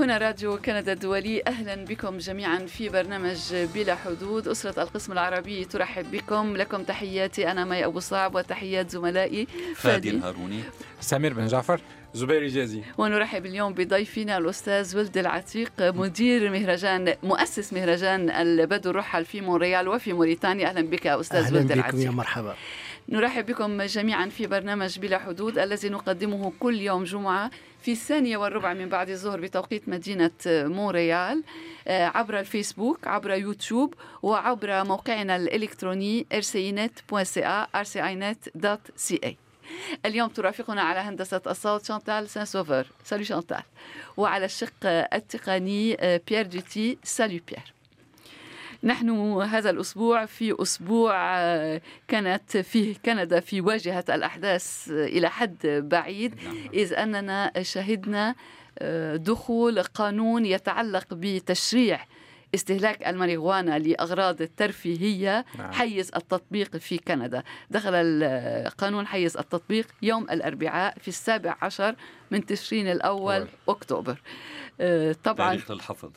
هنا راديو كندا الدولي أهلا بكم جميعا في برنامج بلا حدود. أسرة القسم العربي ترحب بكم. لكم تحياتي أنا مي أبو صعب وتحيات زملائي فادي الهاروني. سمير بن جعفر زبير جازي ونرحب اليوم بضيفنا الأستاذ ولد العتيق مدير مهرجان مؤسس مهرجان البدو الرحل في مونريال وفي موريتانيا. أهلا بك أستاذ أهلا ولد بكم العتيق. يا مرحبا. نرحب بكم جميعا في برنامج بلا حدود الذي نقدمه كل يوم جمعة. في الثانية والربع من بعد الظهر بتوقيت مدينة مونريال آه، عبر الفيسبوك عبر يوتيوب وعبر موقعنا الإلكتروني rcinet.ca rcinet.ca اليوم ترافقنا على هندسة الصوت شانتال سان سوفر salut Chantal وعلى الشق التقني آه، بيير دوتي salut Pierre نحن هذا الأسبوع في أسبوع آه، كانت فيه كندا في واجهة الأحداث آه، إلى حد بعيد إذ أننا شهدنا آه، دخول قانون يتعلق بتشريع استهلاك الماريجوانا لأغراض الترفيهية نعم. حيز التطبيق في كندا دخل القانون حيز التطبيق يوم الأربعاء في السابع عشر من تشرين الأول أول. أكتوبر طبعا تاريخ الحفظ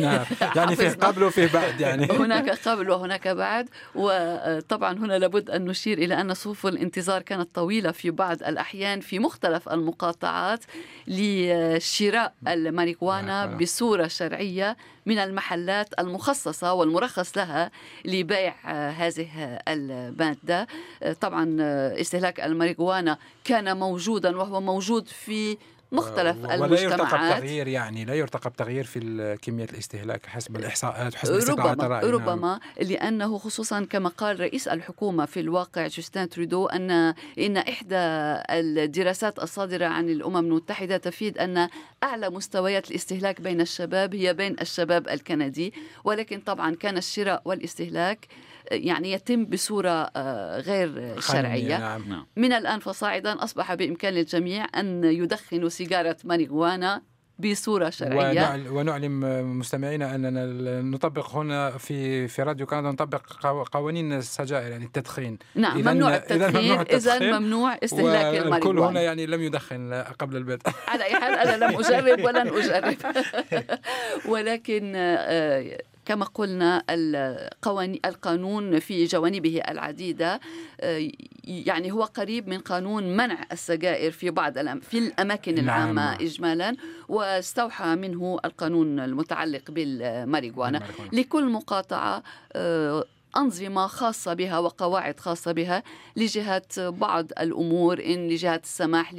نعم يعني فيه. قبل وفيه بعد يعني هناك قبل وهناك بعد وطبعا هنا لابد أن نشير إلى أن صفوف الانتظار كانت طويلة في بعض الأحيان في مختلف المقاطعات لشراء الماريجوانا نعم. بصورة شرعية من المحلات المخصصة والمرخص لها لبيع هذه المادة طبعا استهلاك الماريجوانا كان موجودا وهو موجود في مختلف ولا يرتقب المجتمعات تغيير يعني لا يرتقب تغيير في كمية الاستهلاك حسب الإحصاءات وحسب ربما الرأي نعم. ربما لأنه خصوصا كما قال رئيس الحكومة في الواقع جوستين ترودو أن إن إحدى الدراسات الصادرة عن الأمم المتحدة تفيد أن أعلى مستويات الاستهلاك بين الشباب هي بين الشباب الكندي ولكن طبعا كان الشراء والاستهلاك يعني يتم بصورة آه، غير شرعية. نعم. نعم. من الآن فصاعدا أصبح بإمكان الجميع أن يدخنوا سيجارة ماريجوانا بصورة شرعية. ونعل- ونعلم مستمعينا أننا نطبق هنا في في راديو كندا نطبق قو- قوانين السجائر يعني التدخين. نعم إذن- ممنوع التدخين إذا التدخين. ممنوع استهلاك والكل هنا الماريجوانا يعني لم يدخن قبل البدء على أي حال أنا لم أجرب ولن أجرب. ولكن آه، كما قلنا القانون في جوانبه العديدة آه، يعني هو قريب من قانون منع السجائر في بعض الأم في الأماكن نعم. العامة إجمالا واستوحى منه القانون المتعلق بالماريجوانا الماريجوانا. لكل مقاطعة آه، أنظمة خاصة بها وقواعد خاصة بها لجهة بعض الأمور إن لجهة السماح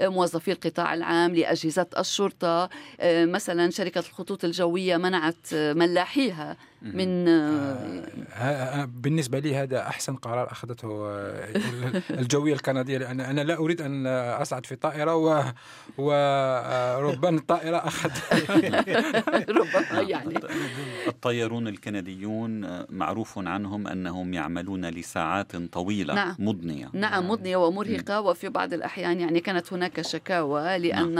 لموظفي القطاع العام لأجهزة الشرطة. آه، مثلا شركة الخطوط الجوية منعت ملاحيها من آه، ه- بالنسبة لي هذا أحسن قرار أخذته آه، الجوية الكندية لأن أنا لا أريد أن أصعد في طائرة و- وربان الطائرة أخذ ربما يعني. الطيارون الكنديون آه، معروف عنهم أنهم يعملون لساعات طويلة نعم. مضنية. نعم مضنية ومرهقة وفي بعض الأحيان يعني كانت هناك شكاوى لأن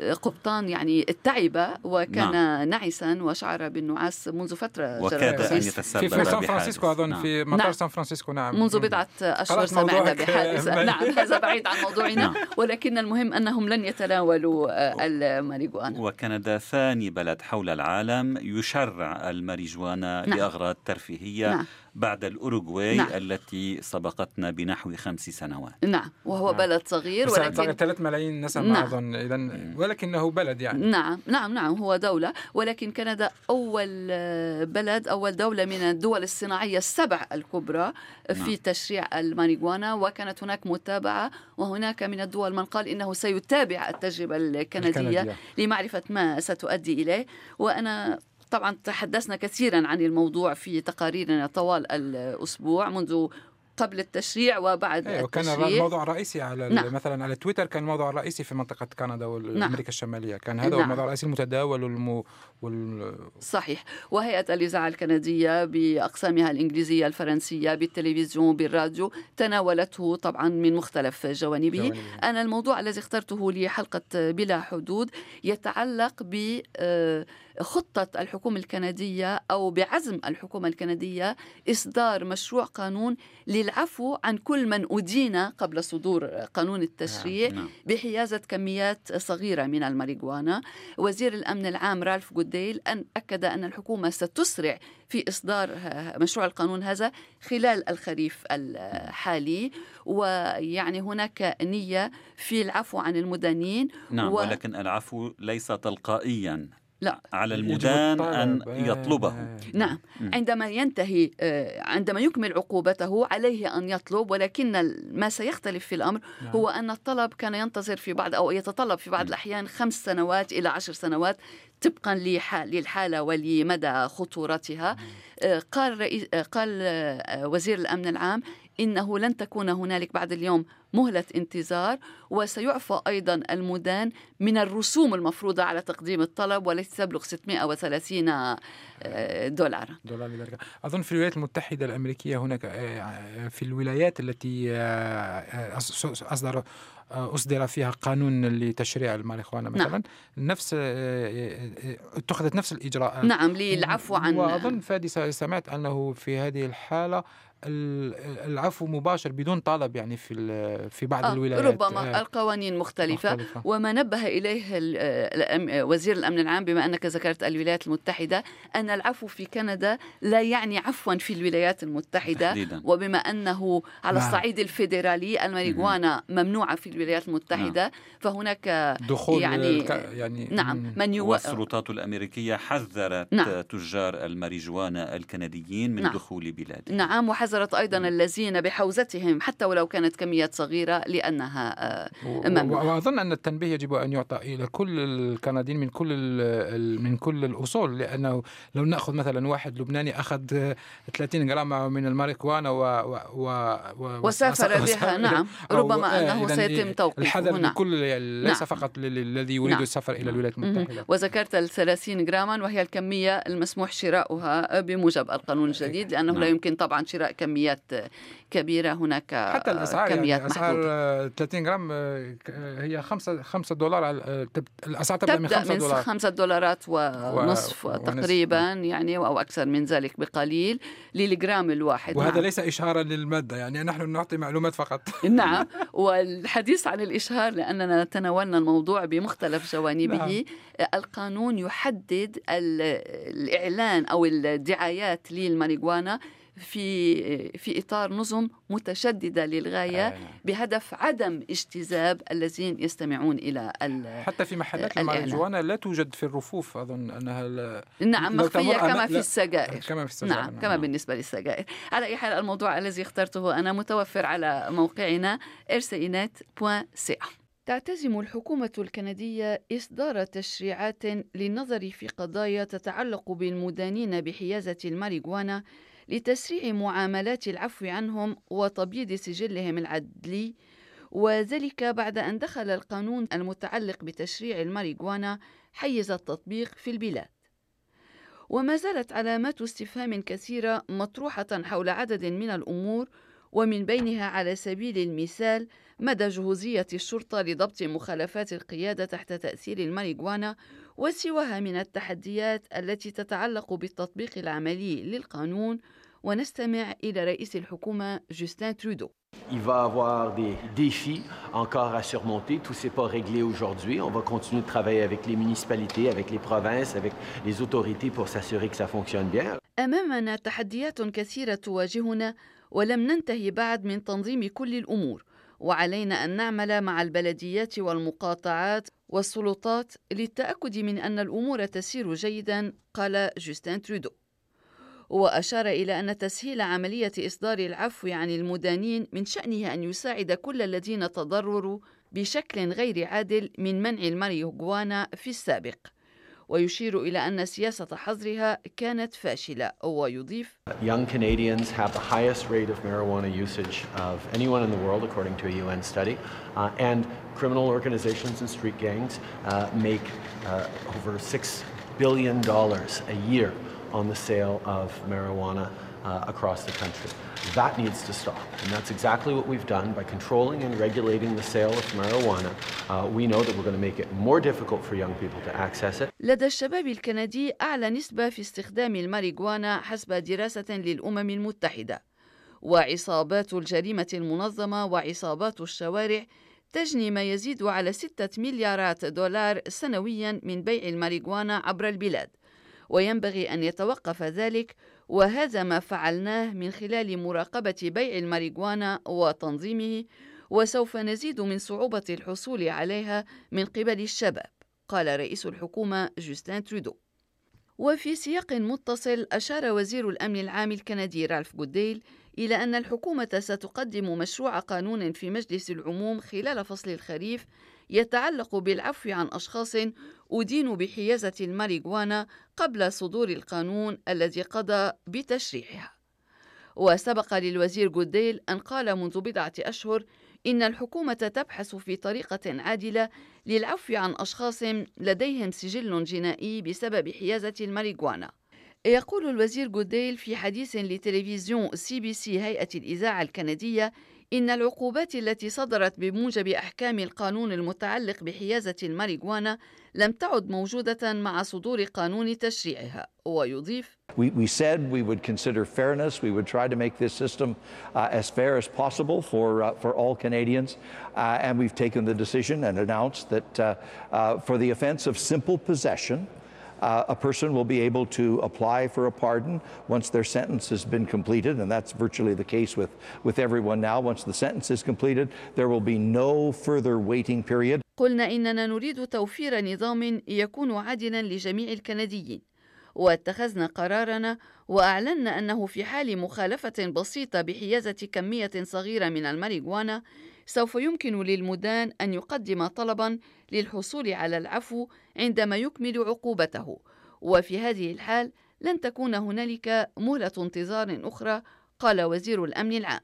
القبطان يعني تعب وكان نعسا وشعر بالنعاس منذ فترة وكاد أن. يتسبب في, في سان. فرانسيسكو أظن نعم. في مطار نعم. سان فرانسيسكو نعم منذ بضعة أشهر سمعنا بحادثة نعم هذا بعيد عن موضوعنا نعم. ولكن المهم أنهم لن يتناولوا آه، الماريجوانا وكندا ثاني بلد حول العالم يشرع الماريجوانا نعم. لأغراض ترفيهية نعم. بعد الأوروغواي نعم. التي سبقتنا بنحو خمس سنوات نعم وهو نعم. بلد صغير ولكن 3 ملايين نسمة نعم. أظن إذا ولكنه بلد يعني نعم نعم نعم هو دولة ولكن كندا أول بلد أول دولة من الدول الصناعية السبع الكبرى في نعم. تشريع الماريجوانا وكانت هناك متابعة وهناك من الدول من قال إنه سيتابع التجربة الكندية الكندية. لمعرفة ما ستؤدي إليه وأنا طبعا تحدثنا كثيرا عن الموضوع في تقاريرنا طوال الأسبوع منذ قبل التشريع وبعد أيوة كان التشريع الموضوع الرئيسي على نعم. مثلا على تويتر كان الموضوع الرئيسي في منطقة كندا والأمريكا الشمالية كان هذا نعم. الموضوع الرئيسي المتداول والمو وال... صحيح وهيئة الإذاعة الكندية بأقسامها الإنجليزية الفرنسية بالتلفزيون بالراديو تناولته طبعا من مختلف جوانبه. أنا الموضوع الذي اخترته لحلقة بلا حدود يتعلق بخطة الحكومة الكندية أو بعزم الحكومة الكندية إصدار مشروع قانون للعفو عن كل من أدين قبل صدور قانون التشريع نعم. بحيازة كميات صغيرة من الماريجوانا وزير الأمن العام رالف جوديل أن أكد أن الحكومة ستسرع في إصدار مشروع القانون هذا خلال الخريف الحالي. ويعني هناك نية في العفو عن المدانين نعم و... ولكن العفو ليس تلقائيا. لا. على المدان أن يطلبه. نعم. عندما ينتهي آه، عندما يكمل عقوبته عليه أن يطلب ولكن ما سيختلف في الأمر نعم. هو أن الطلب كان ينتظر في بعض أو يتطلب في بعض الأحيان خمس سنوات إلى عشر سنوات طبقا للحالة ولمدى خطورتها. آه، قال رئيس آه، قال وزير الأمن العام إنه لن تكون هنالك بعد اليوم مهلة انتظار وسيعفى أيضا المدان من الرسوم المفروضة على تقديم الطلب والتي تبلغ 630 آه، دولار دولار لذلك أظن في الولايات المتحدة الأمريكية هناك آه، في الولايات التي آه، أصدر أصدر فيها قانون لتشريع الماريخوانا مثلا نعم. نفس اتخذت نفس الإجراءات. نعم للعفو عن وأظن فادي سمعت أنه في هذه الحالة العفو مباشر بدون طلب يعني في في بعض آه الولايات ربما آه القوانين مختلفة, مختلفة وما نبه إليه وزير الأمن العام بما أنك ذكرت الولايات المتحدة أن العفو في كندا لا يعني عفوا في الولايات المتحدة تحديدا. وبما أنه على نعم. الصعيد الفيدرالي الماريجوانا ممنوعة في الولايات المتحدة نعم. فهناك دخول يعني, الك... يعني نعم من يو... والسلطات الأمريكية حذرت نعم. تجار الماريجوانا الكنديين من نعم. دخول بلادهم نعم وحذرت حذرت أيضا الذين بحوزتهم حتى ولو كانت كميات صغيرة لأنها آه، ممنوعة وأظن أن التنبيه يجب أن يعطى إلى كل الكنديين من كل من كل الأصول لأنه لو نأخذ مثلا واحد لبناني أخذ 30 جرام من الماريكوانا و, و, و وسافر بها نعم ربما أنه سيتم توقيفه الحذر نعم. لكل ليس نعم. فقط الذي يريد نعم. السفر إلى الولايات المتحدة وذكرت ال 30 جراما وهي الكمية المسموح شراؤها بموجب القانون الجديد لأنه نعم. لا يمكن طبعا شراء كميات كبيرة هناك حتى الأسعار كميات يعني أسعار 30 جرام آه، هي 5 5 دولار آه، الأسعار تبدأ من 5 دولار. 5 دولارات ونصف و... تقريبا يعني أو أكثر من ذلك بقليل للجرام الواحد. وهذا نعم. ليس إشهارا للمادة يعني نحن نعطي معلومات فقط. نعم. والحديث عن الإشهار لأننا تناولنا الموضوع بمختلف جوانبه. نعم. القانون يحدد الإعلان أو الدعايات للماريجوانا في في إطار نظم متشددة للغاية آه. بهدف عدم اجتذاب الذين يستمعون إلى حتى في محلات الماريجوانا لا توجد في الرفوف أظن أنها لا نعم مخفية كما في السجائر. كما في السجائر. نعم, نعم. كما بالنسبة للسجائر. على أي حال الموضوع الذي اخترته أنا متوفر على موقعنا rcinet.ca تعتزم الحكومة الكندية إصدار تشريعات للنظر في قضايا تتعلق بالمدانين بحيازة الماريجوانا لتسريع معاملات العفو عنهم وتبييض سجلهم العدلي وذلك بعد أن دخل القانون المتعلق بتشريع الماريجوانا حيز التطبيق في البلاد. وما زالت علامات استفهام كثيرة مطروحة حول عدد من الأمور ومن بينها على سبيل المثال مدى جهوزية الشرطة لضبط مخالفات القيادة تحت تأثير الماريجوانا وسواها من التحديات التي تتعلق بالتطبيق العملي للقانون ونستمع إلى رئيس الحكومة جوستين ترودو Il va avoir des défis encore à surmonter. Tout n'est pas réglé aujourd'hui. On va continuer de travailler avec les municipalités, avec les provinces, avec les autorités pour s'assurer que ça fonctionne bien. أمامنا تحديات كثيرة تواجهنا ولم ننتهي بعد من تنظيم كل الأمور. وعلينا أن نعمل مع البلديات والمقاطعات والسلطات للتأكد من أن الأمور تسير جيدا قال جوستين ترودو. وأشار إلى أن تسهيل عملية إصدار العفو عن المدانين من شأنه أن يساعد كل الذين تضرروا بشكل غير عادل من منع الماريجوانا في السابق. ويشير إلى أن سياسة حظرها كانت فاشلة ويضيف Young Canadians have the highest rate of marijuana usage of anyone in the world according to a UN study uh, and criminal organizations and street gangs uh, make uh, over 6 billion dollars a year on the sale of marijuana Uh, across the country. That needs to stop. And that's exactly what we've done by controlling and regulating the sale of marijuana. Uh, we know that we're going to make it more difficult for young people to access it. لدى الشباب الكندي أعلى نسبة في استخدام الماريجوانا حسب دراسة للأمم المتحدة. وعصابات الجريمة المنظمة وعصابات الشوارع تجني ما يزيد على ستة مليارات دولار سنويا من بيع الماريجوانا عبر البلاد وينبغي أن يتوقف ذلك وهذا ما فعلناه من خلال مراقبة بيع الماريجوانا وتنظيمه وسوف نزيد من صعوبة الحصول عليها من قبل الشباب قال رئيس الحكومة جوستين ترودو. وفي سياق متصل أشار وزير الأمن العام الكندي رالف جوديل إلى أن الحكومة ستقدم مشروع قانون في مجلس العموم خلال فصل الخريف يتعلق بالعفو عن أشخاص أدينوا بحيازة الماريجوانا قبل صدور القانون الذي قضى بتشريعها. وسبق للوزير جوديل أن قال منذ بضعة أشهر إن الحكومة تبحث في طريقة عادلة للعفو عن أشخاص لديهم سجل جنائي بسبب حيازة الماريجوانا. يقول الوزير جوديل في حديث لتلفزيون CBC هيئة الإذاعة الكندية إن العقوبات التي صدرت بموجب أحكام القانون المتعلق بحيازة الماريجوانا لم تعد موجودة مع صدور قانون تشريعها ويضيف We, we said we would consider fairness. We would try to make this system uh, as fair as possible for, uh, for all Canadians. Uh, and we've taken the decision and announced that uh, uh, for the offense of simple possession, uh, a person will be able to apply for a pardon once their sentence has been completed, and that's virtually the case with, with everyone now. Once the sentence is completed, there will be no further waiting period. قلنا إننا نريد توفير نظام يكون عادلا لجميع الكنديين واتخذنا قرارنا وأعلنا أنه في حال مخالفة بسيطة بحيازة كمية صغيرة من الماريجوانا سوف يمكن للمدان أن يقدم طلبا للحصول على العفو عندما يكمل عقوبته. وفي هذه الحال لن تكون هنالك مهلة انتظار أخرى قال وزير الأمن العام.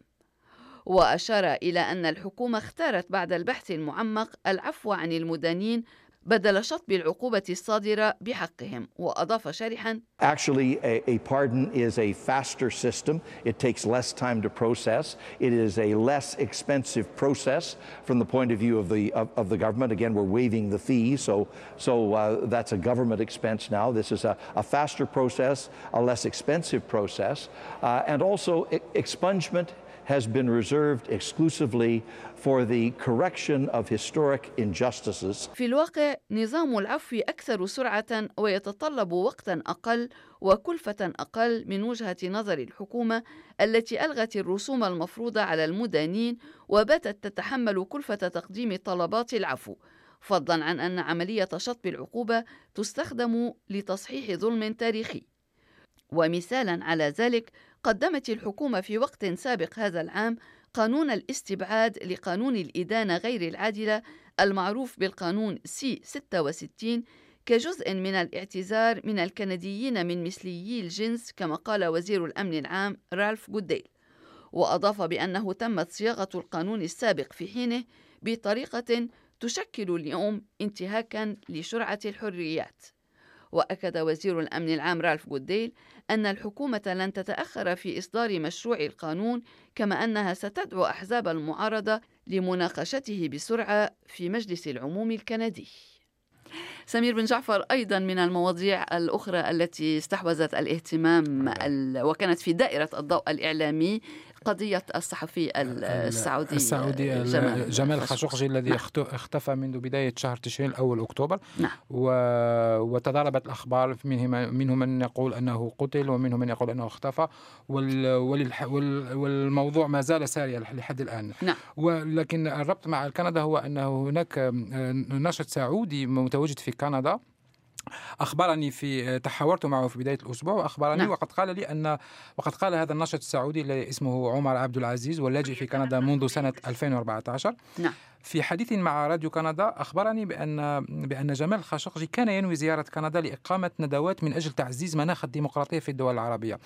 واشار إلى ان الحكومة اختارت بعد البحث المعمق العفو عن المدانين بدل شطب العقوبة الصادرة بحقهم وأضاف شارحا Actually, a, a pardon is a faster system. It takes less time to process. It is a less expensive process from the point of view of the, of, of the government. Again, we're waiving the fee, so, so uh, that's a government expense now. This is a, a faster process, a less expensive process. Uh, and also, e- expungement has been reserved exclusively for the correction of historic injustices. في الواقع نظام العفو أكثر سرعة ويتطلب وقتا أقل وكلفة أقل من وجهة نظر الحكومة التي ألغت الرسوم المفروضة على المدانين وباتت تتحمل كلفة تقديم طلبات العفو فضلا عن أن عملية شطب العقوبة تستخدم لتصحيح ظلم تاريخي ومثالا على ذلك قدمت الحكومة في وقت سابق هذا العام قانون الاستبعاد لقانون الإدانة غير العادلة المعروف بالقانون سي 66 كجزء من الاعتذار من الكنديين من مثليي الجنس كما قال وزير الأمن العام رالف جوديل. وأضاف بأنه تمت صياغة القانون السابق في حينه بطريقة تشكل اليوم انتهاكا لشرعة الحريات. وأكد وزير الأمن العام رالف جوديل أن الحكومة لن تتأخر في إصدار مشروع القانون كما أنها ستدعو أحزاب المعارضة لمناقشته بسرعة في مجلس العموم الكندي. سمير بن جعفر أيضا من المواضيع الأخرى التي استحوذت الاهتمام وكانت في دائرة الضوء الإعلامي قضية الصحفي السعودي السعودي جمال, جمال خاشقجي الذي نعم. اختفى منذ بداية شهر تشرين الأول أكتوبر نعم. و... وتضاربت الأخبار منهم منهم من يقول أنه قتل ومنهم من يقول أنه اختفى وال... والح... وال... والموضوع ما زال ساريا لحد الآن نعم. ولكن الربط مع كندا هو أنه هناك ناشط سعودي متواجد في كندا أخبرني في تحاورت معه في بداية الأسبوع وأخبرني نعم. وقد قال لي أن وقد قال هذا الناشط السعودي الذي اسمه عمر عبد العزيز واللاجئ في كندا منذ سنة 2014 نعم. في حديث مع راديو كندا أخبرني بان بأن جمال خاشقجي كان ينوي زيارة كندا لإقامة ندوات من أجل تعزيز مناخ الديمقراطية في الدول العربية.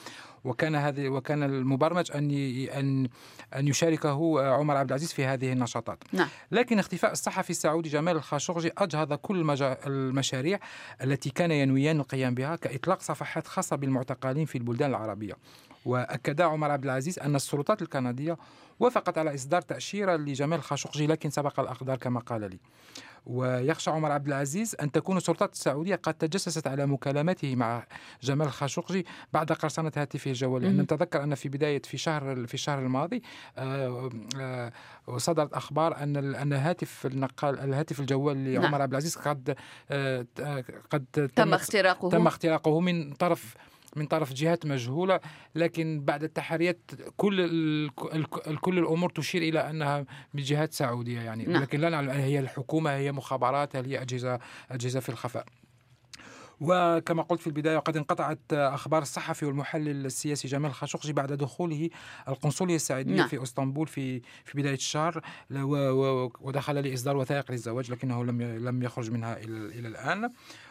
وكان هذه وكان المبرمج أن ان أن يشاركه عمر عبد العزيز في هذه النشاطات. نعم. لكن اختفاء الصحفي السعودي جمال الخاشقجي أجهض كل المشاريع التي كان ينويان القيام بها كإطلاق صفحات خاصة بالمعتقلين في البلدان العربية. وأكد عمر عبد العزيز أن السلطات الكندية وافقت على إصدار تأشيرة لجمال خاشقجي لكن سبق الأقدار كما قال لي. ويخشى عمر عبد العزيز أن تكون السلطات السعودية قد تجسست على مكالمته مع جمال خاشقجي بعد قرصنة هاتفه الجوالي. أن نتذكر أن في بداية في شهر في الشهر الماضي آه، آه، صدرت أخبار أن أن هاتف النقال الهاتف الجوال لعمر نعم. عبد العزيز قد آه، قد تم اختراقه. تم اختراقه من طرف من طرف جهات مجهولة لكن بعد التحريات كل كل الأمور تشير إلى أنها من جهات سعودية يعني نعم. لكن لا نعلم هي الحكومة هي مخابرات هل هي أجهزة أجهزة في الخفاء وكما قلت في البداية قد انقطعت أخبار الصحفي والمحلل السياسي جمال خاشقجي بعد دخوله القنصلية السعودية نعم. في إسطنبول في في بداية الشهر ودخل لإصدار وثائق للزواج لكنه لم لم يخرج منها إلى الآن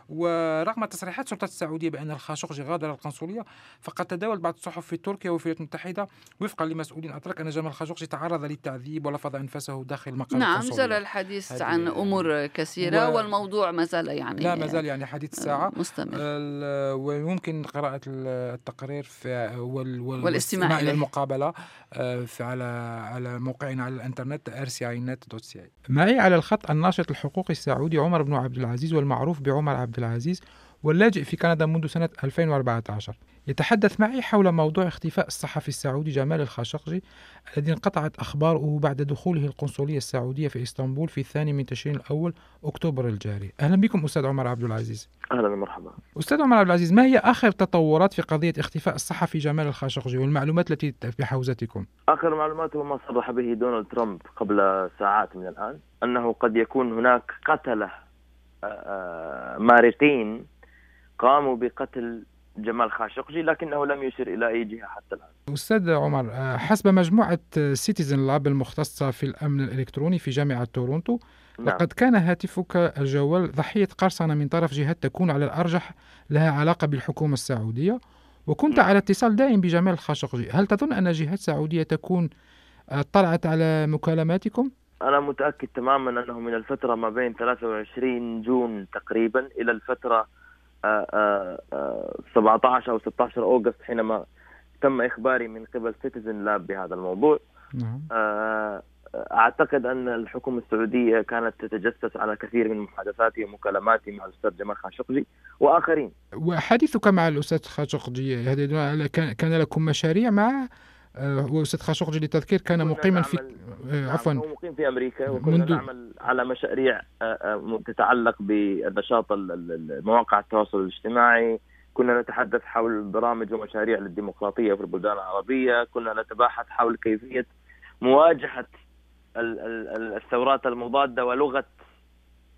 ورغم تصريحات السلطات السعودية بأن الخاشقجي غادر القنصلية فقد تداول بعض الصحف في تركيا وفي الولايات المتحدة وفقا لمسؤولين أتراك أن جمال الخاشقجي تعرض للتعذيب ولفظ أنفسه داخل مقر نعم جرى الحديث عن أمور كثيرة و... والموضوع ما زال يعني لا ما زال يعني حديث الساعة مستمر. ويمكن قراءة التقرير في وال... والاستماع إلى المقابلة آه، في على على موقعنا على الإنترنت rcinet.ca معي على الخط الناشط الحقوقي السعودي عمر بن عبد العزيز والمعروف بعمر عبد العزيز واللاجئ في كندا منذ سنة 2014 يتحدث معي حول موضوع اختفاء الصحفي السعودي جمال الخاشقجي الذي انقطعت أخباره بعد دخوله القنصلية السعودية في إسطنبول في الثاني من تشرين الأول أكتوبر الجاري. أهلا بكم أستاذ عمر عبد العزيز. أهلا ومرحبا. أستاذ عمر عبد العزيز ما هي آخر تطورات في قضية اختفاء الصحفي جمال الخاشقجي والمعلومات التي بحوزتكم آخر معلومات هو ما صرح به دونالد ترامب قبل ساعات من الآن أنه قد يكون هناك قتلة مارقين قاموا بقتل جمال خاشقجي لكنه لم يشر إلى أي جهة حتى الآن أستاذ عمر آه، حسب مجموعة سيتيزن لاب المختصة في الأمن الإلكتروني في جامعة تورونتو نعم. لقد كان هاتفك الجوال ضحية قرصنة من طرف جهات تكون على الأرجح لها علاقة بالحكومة السعودية وكنت نعم. على اتصال دائم بجمال الخاشقجي هل تظن أن جهات سعودية تكون اطلعت على مكالماتكم؟ أنا متأكد تماما أنه من الفترة ما بين 23 جون تقريبا إلى الفترة 17 أو 16 أوغست حينما تم إخباري من قبل سيتيزن لاب بهذا الموضوع نعم. آه، أعتقد أن الحكومة السعودية كانت تتجسس على كثير من محادثاتي ومكالماتي مع الأستاذ جمال خاشقجي وآخرين. وحديثك مع الأستاذ خاشقجي كان لكم مشاريع معه آه، وأستاذ خاشقجي للتذكير كان مقيما في آه، نعم، عفوا. مقيم في أمريكا وكنا منذ... نعمل على مشاريع آه، تتعلق بنشاط مواقع التواصل الاجتماعي. كنا نتحدث حول برامج ومشاريع للديمقراطيه في البلدان العربية. كنا نتباحث حول كيفية مواجهة الثورات المضادة ولغة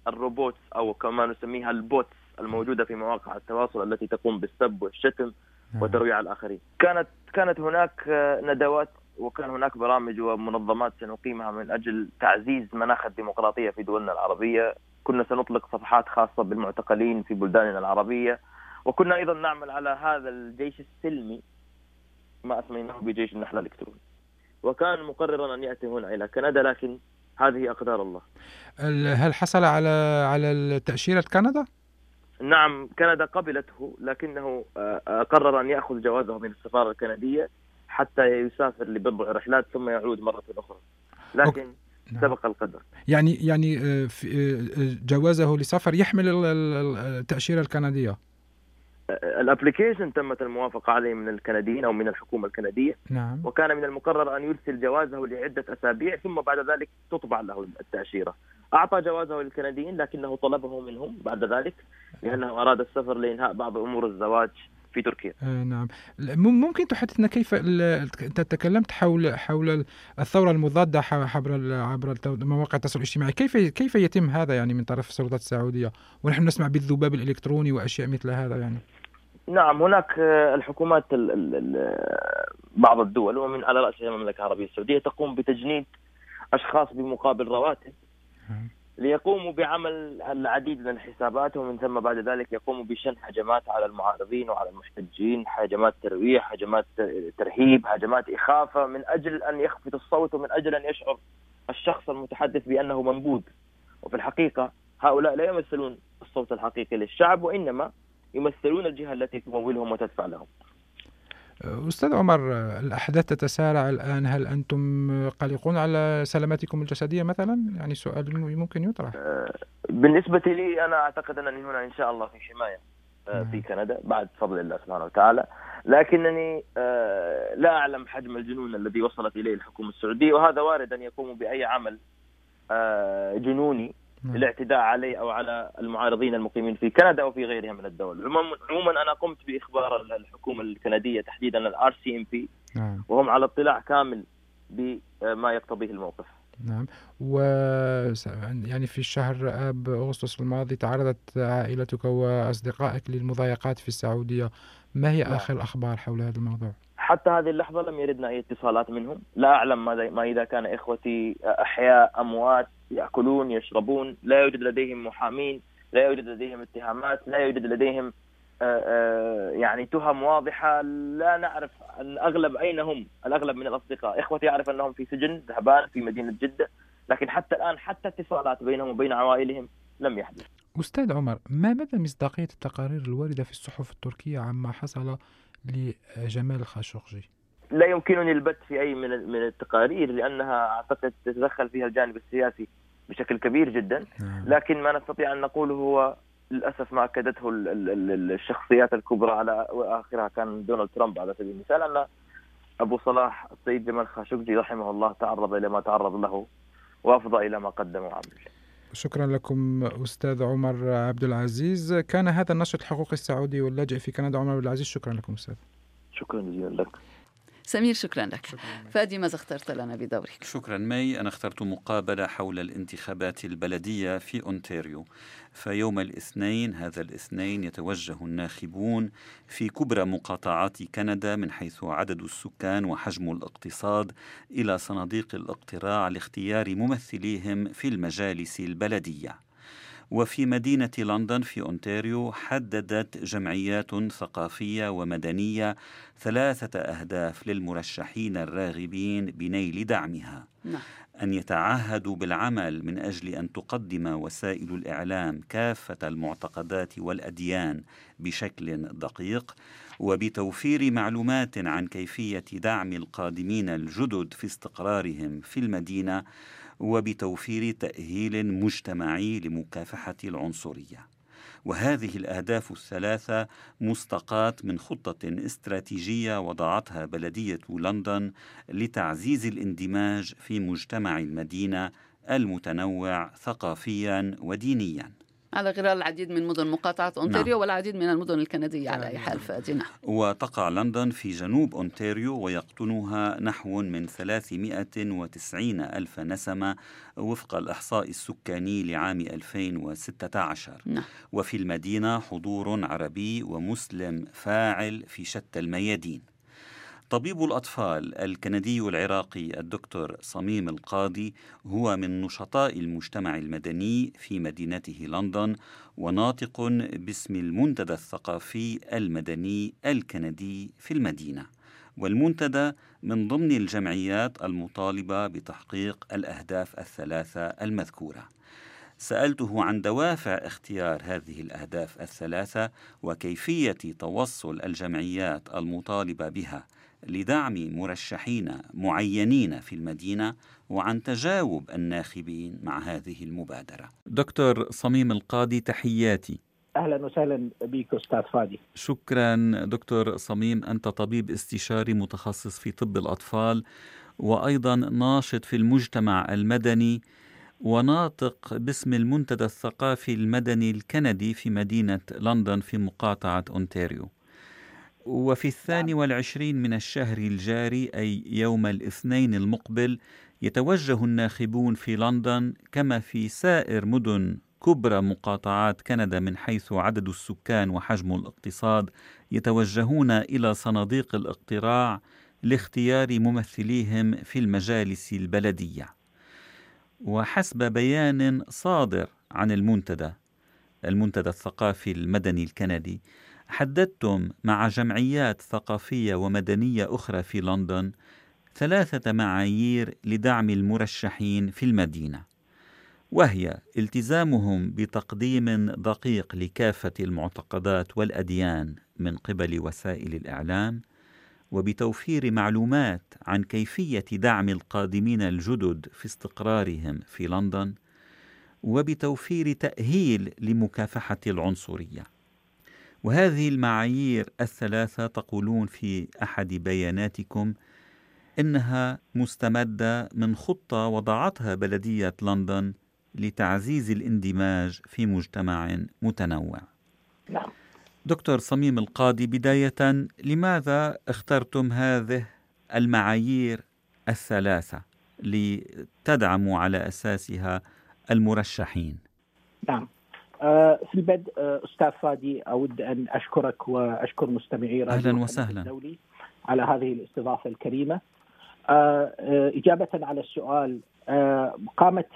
الروبوتس أو كما نسميها ال bots الموجودة في مواقع التواصل التي تقوم بالسب والشتم. نعم. وترويع الآخرين. كانت كانت هناك ندوات وكان هناك برامج ومنظمات سنقيمها من أجل تعزيز مناخ الديمقراطية في دولنا العربية، كنا سنطلق صفحات خاصة بالمعتقلين في بلداننا العربية، وكنا أيضا نعمل على هذا الجيش السلمي ما أسميناه بجيش النحل الإلكتروني. وكان مقررا أن يأتي هنا إلى كندا لكن هذه أقدار الله. هل حصل على على تأشيرة كندا؟ نعم كندا قبلته لكنه آه، آه، قرر أن يأخذ جوازه من السفارة الكندية حتى يسافر لبضع رحلات ثم يعود مرة أخرى. لكن نعم. سبق القدر. يعني يعني آه، جوازه لسفر يحمل التأشيرة الكندية. الابلكيشن تمت الموافقة عليه من الكنديين أو من الحكومة الكندية نعم وكان من المقرر أن يرسل جوازه لعدة أسابيع ثم بعد ذلك تطبع له التأشيرة أعطى جوازه للكنديين لكنه طلبه منهم بعد ذلك لأنه أراد السفر لإنهاء بعض أمور الزواج في تركيا. آه نعم ممكن تحدثنا كيف أنت تكلمت حول حول الثورة المضادة عبر عبر مواقع التواصل الاجتماعي، كيف كيف يتم هذا يعني من طرف السلطات السعودية؟ ونحن نسمع بالذباب الإلكتروني وأشياء مثل هذا يعني. نعم هناك الحكومات بعض الدول ومن على راسها المملكة العربية السعودية تقوم بتجنيد أشخاص بمقابل رواتب. ليقوموا بعمل العديد من الحسابات ومن ثم بعد ذلك يقوموا بشن هجمات على المعارضين وعلى المحتجين هجمات ترويح هجمات ترهيب هجمات إخافة من أجل أن يخفت الصوت ومن أجل أن يشعر الشخص المتحدث بأنه منبوذ وفي الحقيقة هؤلاء لا يمثلون الصوت الحقيقي للشعب وإنما يمثلون الجهة التي تمولهم وتدفع لهم. أستاذ عمر الأحداث تتسارع الآن. هل أنتم قلقون على سلامتكم الجسدية مثلا؟ يعني سؤال ممكن يطرح. بالنسبة لي أنا أعتقد أنني هنا إن شاء الله في حماية في كندا بعد فضل الله سبحانه وتعالى. لكنني لا أعلم حجم الجنون الذي وصلت إليه الحكومة السعودية وهذا وارد أن يقوموا بأي عمل جنوني. نعم. الاعتداء علي أو على المعارضين المقيمين في كندا أو في غيرها من الدول. عموما أنا قمت بإخبار الحكومة الكندية تحديدا ال RCMP وهم على اطلاع كامل بما يقتضيه الموقف. نعم. و يعني في شهر اب اغسطس الماضي تعرضت عائلتك وأصدقائك للمضايقات في السعودية. ما هي نعم. آخر الأخبار حول هذا الموضوع؟ حتى هذه اللحظة لم يردنا أي اتصالات منهم، لا أعلم ماذا ما إذا كان إخوتي أحياء أموات يأكلون يشربون. لا يوجد لديهم محامين لا يوجد لديهم اتهامات لا يوجد لديهم آه، آه، يعني تهم واضحة. لا نعرف الاغلب أين هم الأغلب من الأصدقاء. إخوتي أعرف أنهم في سجن ذهبان في مدينة جدة لكن حتى الآن حتى اتصالات بينهم وبين عوائلهم لم يحدث. أستاذ عمر ما مدى مصداقية التقارير الواردة في الصحف التركية عما حصل لجمال الخاشقجي؟ لا يمكنني البت في أي من من التقارير لأنها أعتقد تتدخل فيها الجانب السياسي بشكل كبير جدا. نعم. لكن ما نستطيع أن نقوله هو للأسف ما أكدته الشخصيات الكبرى على واخرها كان دونالد ترامب على سبيل المثال أن أبو صلاح السيد جمال خاشقجي رحمه الله تعرض إلى ما تعرض له وأفضى إلى ما قدم وعمل. شكرا لكم أستاذ عمر عبد العزيز. كان هذا النشر الحقوقي السعودي واللاجئ في كندا عمر عبد العزيز شكرا لكم أستاذ. شكرا جزيلا لك. سمير شكرا لك. شكرا فادي ماذا اخترت لنا بدورك. شكرا مي أنا اخترت مقابلة حول الانتخابات البلدية في أونتاريو. فيوم الاثنين هذا الاثنين يتوجه الناخبون في كبرى مقاطعات كندا من حيث عدد السكان وحجم الاقتصاد إلى صناديق الاقتراع لاختيار ممثليهم في المجالس البلدية. وفي مدينة لندن في أونتاريو حددت جمعيات ثقافية ومدنية ثلاثة أهداف للمرشحين الراغبين بنيل دعمها نعم. أن يتعهدوا بالعمل من أجل أن تقدم وسائل الإعلام كافة المعتقدات والأديان بشكل دقيق وبتوفير معلومات عن كيفية دعم القادمين الجدد في استقرارهم في المدينة وبتوفير تأهيل مجتمعي لمكافحة العنصرية. وهذه الأهداف الثلاثة مستقاة من خطة استراتيجية وضعتها بلدية لندن لتعزيز الاندماج في مجتمع المدينة المتنوع ثقافيا ودينيا. على غرار العديد من مدن مقاطعة أونتاريو نعم. والعديد من المدن الكندية على أي حال نعم. وتقع لندن في جنوب أونتاريو ويقطنها نحو من 390 ألف نسمة وفق الإحصاء السكاني لعام 2016 نعم. وفي المدينة حضور عربي ومسلم فاعل في شتى الميادين طبيب الأطفال الكندي العراقي الدكتور صميم القاضي هو من نشطاء المجتمع المدني في مدينته لندن وناطق باسم المنتدى الثقافي المدني الكندي في المدينة. والمنتدى من ضمن الجمعيات المطالبة بتحقيق الأهداف الثلاثة المذكورة. سألته عن دوافع اختيار هذه الأهداف الثلاثة وكيفية توصل الجمعيات المطالبة بها. لدعم مرشحين معينين في المدينة وعن تجاوب الناخبين مع هذه المبادرة. دكتور صميم القاضي تحياتي. أهلا وسهلا بك أستاذ فادي. شكرا دكتور صميم أنت طبيب استشاري متخصص في طب الأطفال وأيضا ناشط في المجتمع المدني وناطق باسم المنتدى الثقافي المدني الكندي في مدينة لندن في مقاطعة أونتاريو. وفي الثاني نعم. والعشرين من الشهر الجاري أي يوم الاثنين المقبل يتوجه الناخبون في لندن كما في سائر مدن كبرى مقاطعات كندا من حيث عدد السكان وحجم الاقتصاد يتوجهون إلى صناديق الاقتراع لاختيار ممثليهم في المجالس البلدية وحسب بيان صادر عن المنتدى المنتدى الثقافي المدني الكندي حددتم مع جمعيات ثقافية ومدنية أخرى في لندن ثلاثة معايير لدعم المرشحين في المدينة وهي التزامهم بتقديم دقيق لكافة المعتقدات والأديان من قبل وسائل الإعلام وبتوفير معلومات عن كيفية دعم القادمين الجدد في استقرارهم في لندن وبتوفير تأهيل لمكافحة العنصرية. وهذه المعايير الثلاثة تقولون في أحد بياناتكم إنها مستمدة من خطة وضعتها بلدية لندن لتعزيز الاندماج في مجتمع متنوع. نعم. دكتور صميم القاضي بداية لماذا اخترتم هذه المعايير الثلاثة لتدعموا على أساسها المرشحين؟ نعم. آه، في البدء آه، أستاذ فادي أود أن أشكرك وأشكر مستمعي أهلا وسهلا الدولي على هذه الاستضافة الكريمة. آه، إجابة على السؤال قامت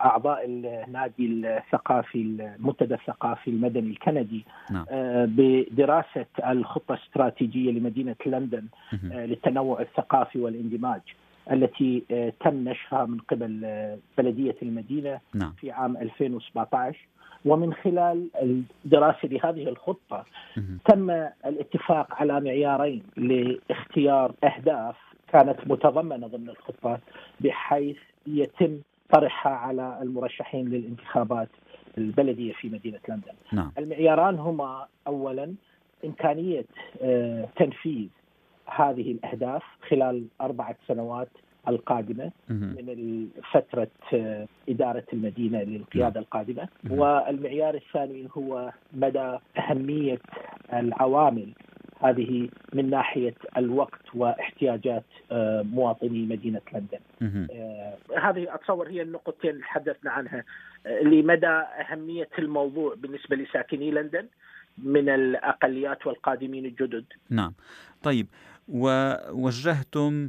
اعضاء النادي الثقافي المنتدى الثقافي المدني الكندي نعم. بدراسة الخطة الاستراتيجية لمدينة لندن للتنوع الثقافي والاندماج التي تم نشرها من قبل بلدية المدينة نعم. في عام 2017 ومن خلال الدراسة لهذه الخطة تم الاتفاق على معيارين لاختيار أهداف كانت متضمنة ضمن الخطة بحيث يتم طرحها على المرشحين للانتخابات البلدية في مدينة لندن. نعم. المعياران هما اولا إمكانية تنفيذ هذه الأهداف خلال أربعة سنوات القادمة من فترة إدارة المدينة للقيادة القادمة. والمعيار الثاني هو مدى أهمية العوامل. هذه من ناحية الوقت واحتياجات مواطني مدينة لندن. هذه أتصور هي النقطتين اللي تحدثنا عنها. لمدى أهمية الموضوع بالنسبة لساكني لندن من الأقليات والقادمين الجدد. نعم. طيب ووجهتم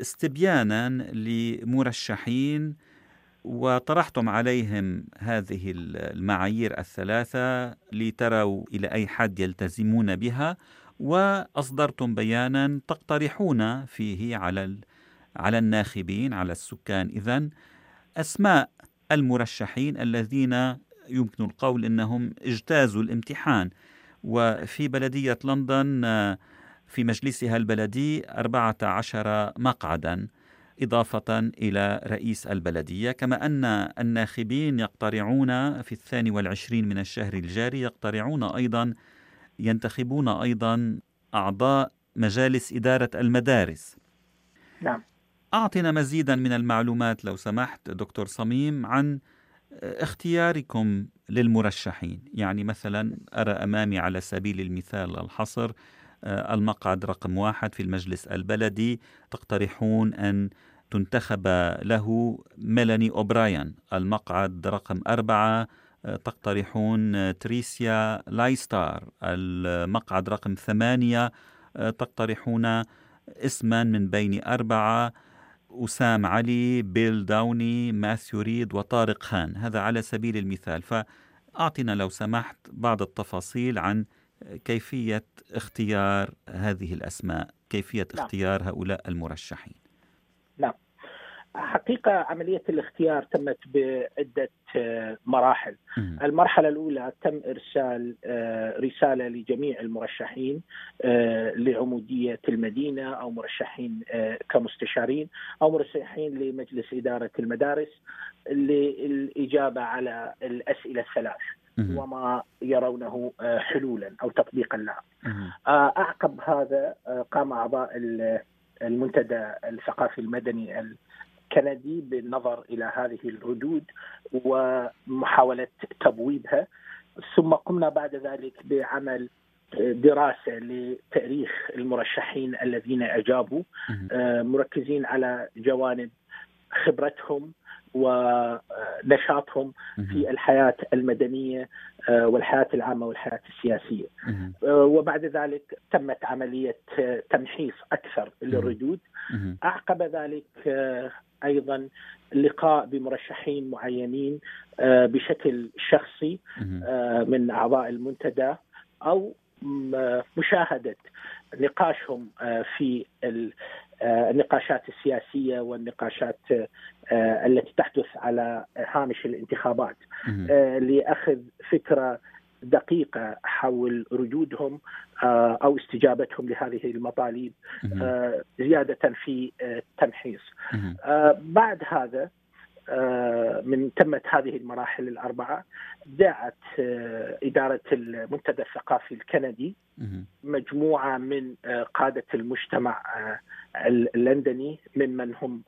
استبيانا لمرشحين وطرحتم عليهم هذه المعايير الثلاثة لتروا إلى أي حد يلتزمون بها وأصدرتم بيانا تقترحون فيه على على الناخبين على السكان. اذا أسماء المرشحين الذين يمكن القول إنهم اجتازوا الامتحان. وفي بلدية لندن في مجلسها البلدي 14 مقعدا إضافة إلى رئيس البلدية. كما أن الناخبين يقترعون في الثاني والعشرين من الشهر الجاري يقترعون أيضا ينتخبون أيضا أعضاء مجالس إدارة المدارس. نعم. أعطنا مزيدا من المعلومات لو سمحت دكتور صميم عن اختياركم للمرشحين. يعني مثلا أرى أمامي على سبيل المثال الحصر المقعد رقم واحد في المجلس البلدي. تقترحون أن تنتخب له ميلاني أوبرايان المقعد رقم أربعة تقترحون تريسيا لايستار. المقعد رقم ثمانية تقترحون اسما من بين أربعة أسام علي بيل داوني ماثيو ريد وطارق خان. هذا على سبيل المثال. فأعطنا لو سمحت بعض التفاصيل عن كيفية اختيار هذه الأسماء؟ كيفية نعم. اختيار هؤلاء المرشحين؟ نعم. حقيقة عملية الاختيار تمت بعدة مراحل. م. المرحلة الأولى تم إرسال رسالة لجميع المرشحين لعمودية المدينة أو مرشحين كمستشارين أو مرشحين لمجلس إدارة المدارس للإجابة على الأسئلة الثلاث. وما يرونه حلولا أو تطبيقا لها. أعقب هذا قام أعضاء المنتدى الثقافي المدني الكندي بالنظر إلى هذه الردود ومحاولة تبويبها. ثم قمنا بعد ذلك بعمل دراسة لتأريخ المرشحين الذين أجابوا. مركزين على جوانب خبرتهم ونشاطهم في الحياة المدنية والحياة العامة والحياة السياسية. وبعد ذلك تمت عملية تمحيص أكثر للردود. أعقب ذلك أيضا لقاء بمرشحين معينين بشكل شخصي من أعضاء المنتدى أو مشاهدة نقاشهم في النقاشات السياسية والنقاشات التي تحدث على هامش الانتخابات. لأخذ فكرة دقيقة حول ردودهم أو استجابتهم لهذه المطالب زيادة في التمحيص. بعد هذا من تمت هذه المراحل الأربعة دعت إدارة المنتدى الثقافي الكندي مجموعة من قادة المجتمع اللندني ممن هم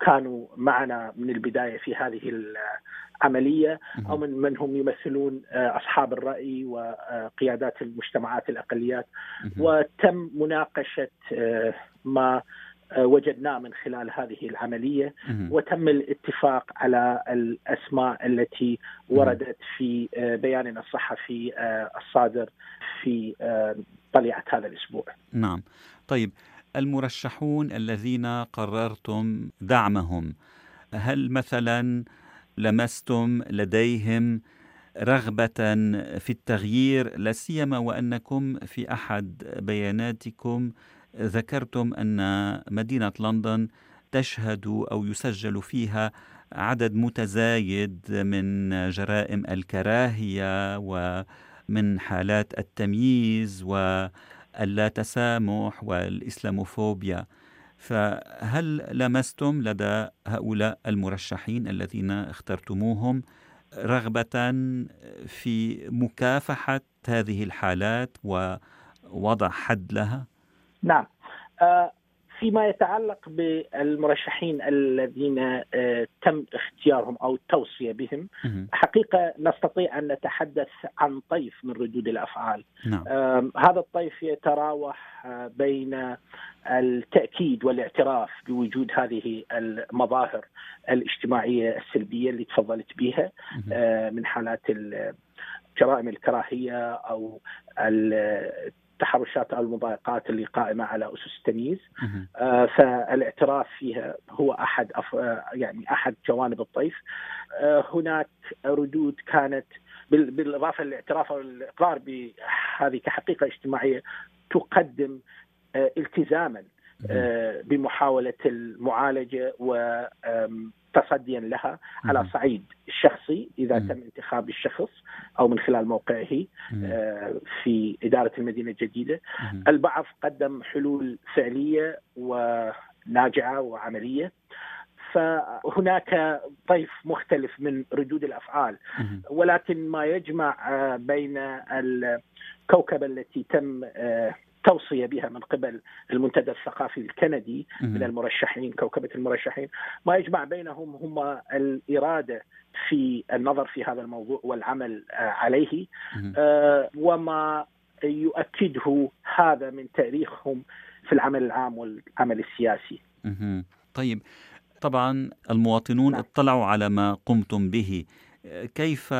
كانوا معنا من البداية في هذه العملية أو من من هم يمثلون أصحاب الرأي وقيادات المجتمعات الأقليات. وتم مناقشة ما وجدناه من خلال هذه العملية. وتم الاتفاق على الأسماء التي وردت في بياننا الصحفي الصادر في طليعة هذا الأسبوع. نعم. طيب المرشحون الذين قررتم دعمهم. هل مثلا لمستم لديهم رغبة في التغيير؟ لا سيما وأنكم في أحد بياناتكم ذكرتم أن مدينة لندن تشهد أو يسجل فيها عدد متزايد من جرائم الكراهية ومن حالات التمييز واللا تسامح والإسلاموفوبيا فهل لمستم لدى هؤلاء المرشحين الذين اخترتموهم رغبة في مكافحة هذه الحالات ووضع حد لها؟ نعم فيما يتعلق بالمرشحين الذين تم اختيارهم أو التوصية بهم حقيقة نستطيع أن نتحدث عن طيف من ردود الأفعال. نعم. هذا الطيف يتراوح بين التأكيد والاعتراف بوجود هذه المظاهر الاجتماعية السلبية اللي تفضلت بها من حالات جرائم الكراهية أو التحرشات أو المضايقات اللي قائمة على أسس التمييز. آه فالاعتراف فيها هو أحد أف... يعني أحد جوانب الطيف آه هناك ردود كانت بالإضافة للاعتراف أو الإقرار بهذه كحقيقة اجتماعية تقدم آه التزاما آه، بمحاولة المعالجة و تصديا لها على صعيد الشخصي إذا تم انتخاب الشخص أو من خلال موقعه آه، في إدارة المدينة الجديدة. البعض قدم حلول فعلية وناجعة وعملية. فهناك طيف مختلف من ردود الأفعال. ولكن ما يجمع آه، بين الكوكبه التي تم آه، توصيه بها من قبل المنتدى الثقافي الكندي من المرشحين كوكبة المرشحين. ما يجمع بينهم هم الإرادة في النظر في هذا الموضوع والعمل عليه. آه وما يؤكده هذا من تاريخهم في العمل العام والعمل السياسي. طيب طبعا المواطنون نعم. اطلعوا على ما قمتم به. كيف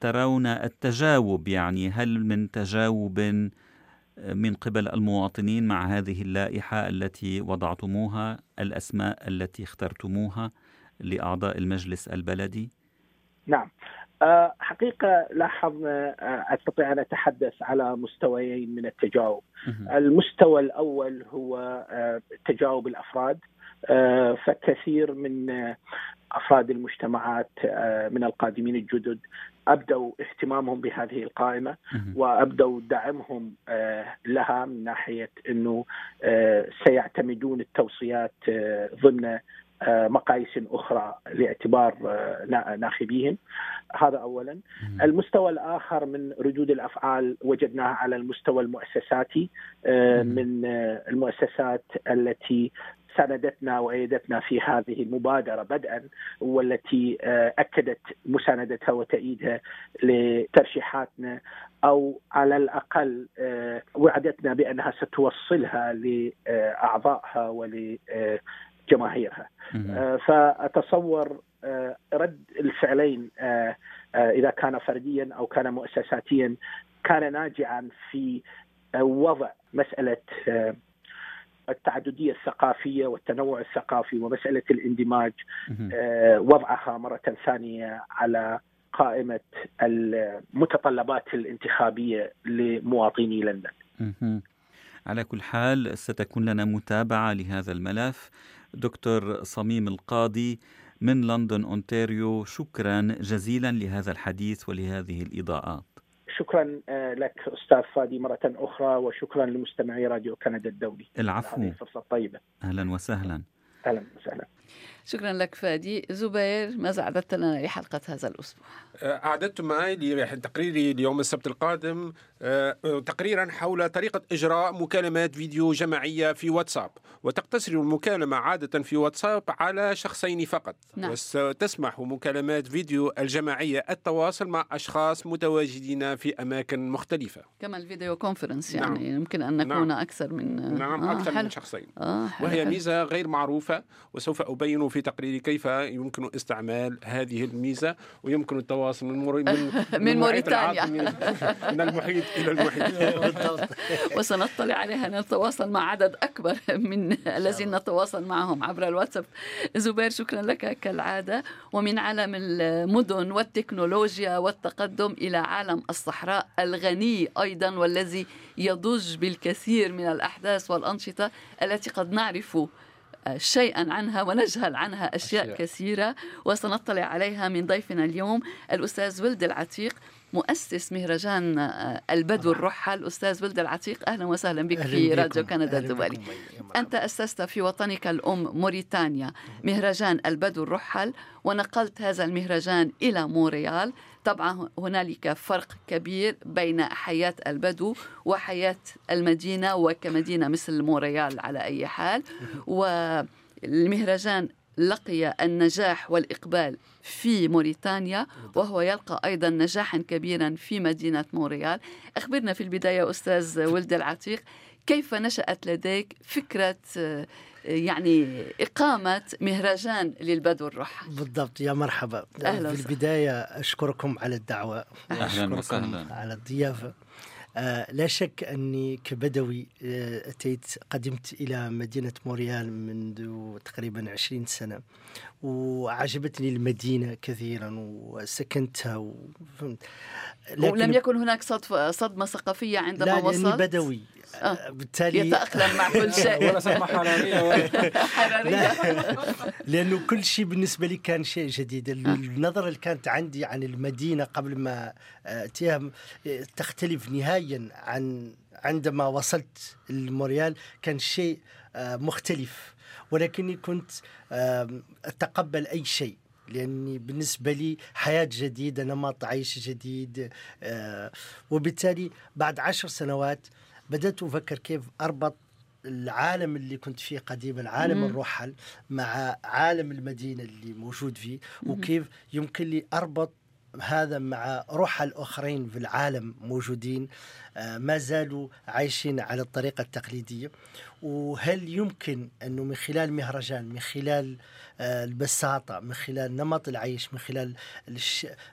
ترون التجاوب يعني؟ هل من تجاوب من قبل المواطنين مع هذه اللائحة التي وضعتموها الأسماء التي اخترتموها لأعضاء المجلس البلدي؟ نعم. آه، حقيقة لاحظنا آه، أستطيع أن أتحدث على مستويين من التجاوب. المستوى الأول هو آه، تجاوب الأفراد. فكثير من أفراد المجتمعات من القادمين الجدد أبدوا اهتمامهم بهذه القائمة وأبدوا دعمهم لها من ناحية إنه سيعتمدون التوصيات ضمن مقاييس أخرى لاعتبار ناخبيهم. هذا اولا. المستوى الآخر من ردود الأفعال وجدناها على المستوى المؤسساتي من المؤسسات التي ساندتنا وأيدتنا في هذه المبادرة بدءا والتي أكدت مساندتها وتأييدها لترشيحاتنا أو على الأقل وعدتنا بأنها ستوصلها لأعضائها ول جماهيرها فأتصور رد الفعلين إذا كان فرديا أو كان مؤسساتيا كان ناجعا في وضع مسألة التعددية الثقافية والتنوع الثقافي ومسألة الاندماج وضعها مرة ثانية على قائمة المتطلبات الانتخابية لمواطني لندن. على كل حال ستكون لنا متابعة لهذا الملف. دكتور صميم القاضي من لندن أونتاريو شكرا جزيلا لهذا الحديث ولهذه الإضاءات شكرا لك أستاذ فادي مرة أخرى وشكرا لمستمعي راديو كندا الدولي. العفو. الفرصة طيبه أهلا وسهلا. أهلا وسهلا. شكرا لك فادي زبير ماذا أعددت لنا لحلقة هذا الأسبوع؟ أعددت معي لتقريري اليوم السبت القادم آه، تقريرا حول طريقة إجراء مكالمات فيديو جماعية في واتساب وتقتصر المكالمة عادة في واتساب على شخصين فقط نعم. وتسمح مكالمات فيديو الجماعية التواصل مع أشخاص متواجدين في أماكن مختلفة كما ال video conference يعني نعم. يمكن أن نكون نعم. أكثر من نعم آه أكثر حلو. من شخصين آه وهي ميزة غير معروفة وسوف أبين في تقريري كيف يمكن استعمال هذه الميزة ويمكن التواصل من مور... من, من موريتانيا. من المحيط إلى المحيط. وسنطلع عليها. نتواصل مع عدد أكبر من الذين نتواصل معهم عبر الواتساب. زبير شكرا لك كالعادة. ومن عالم المدن والتكنولوجيا والتقدم إلى عالم الصحراء الغني أيضا والذي يضج بالكثير من الأحداث والأنشطة التي قد نعرف شيئا عنها ونجهل عنها أشياء, أشياء. كثيرة وسنطلع عليها من ضيفنا اليوم الأستاذ ولد العتيق مؤسس مهرجان البدو الرحل. أستاذ ولد العتيق أهلا وسهلا بك في راديو كندا الدولي. أنت أسست في وطنك الأم موريتانيا مهرجان البدو الرحل ونقلت هذا المهرجان إلى مونريال. طبعا هنالك فرق كبير بين حياة البدو وحياة المدينة وكمدينة مثل مونريال على أي حال. والمهرجان لقي النجاح والإقبال في موريتانيا وهو يلقى أيضا نجاحا كبيرا في مدينة مونريال. أخبرنا في البداية أستاذ ولد العتيق كيف نشأت لديك فكرة يعني إقامة مهرجان للبدو الرحى بالضبط يا مرحبا. أهلا في البداية أشكركم على الدعوة. أهلا وسهلا. على الضيافة. آه لا شك أني كبدوي آه أتيت قدمت إلى مدينة موريال منذ تقريبا عشرين سنة وعجبتني المدينة كثيرا وسكنتها و... لكن ولم يكن هناك صدمة ثقافية عندما لا وصلت؟ لأني بدوي. بالتالي يتأقلم مع كل شيء. ولا صدمة حرارية حرارية. لأنه كل شيء بالنسبة لي كان شيء جديد. النظرة اللي كانت عندي عن المدينة قبل ما أتيها تختلف نهائيا عن عندما وصلت الموريال كان شيء مختلف. ولكني كنت أتقبل أي شيء لأني بالنسبة لي حياة جديدة نمط عيش جديد وبالتالي بعد عشر سنوات بدأت أفكر كيف أربط العالم اللي كنت فيه قديما عالم مم. الرحل مع عالم المدينة اللي موجود فيه وكيف يمكن لي أربط هذا مع رحل أخرين في العالم موجودين ما زالوا عايشين على الطريقة التقليدية. وهل يمكن أنه من خلال مهرجان من خلال البساطة من خلال نمط العيش من خلال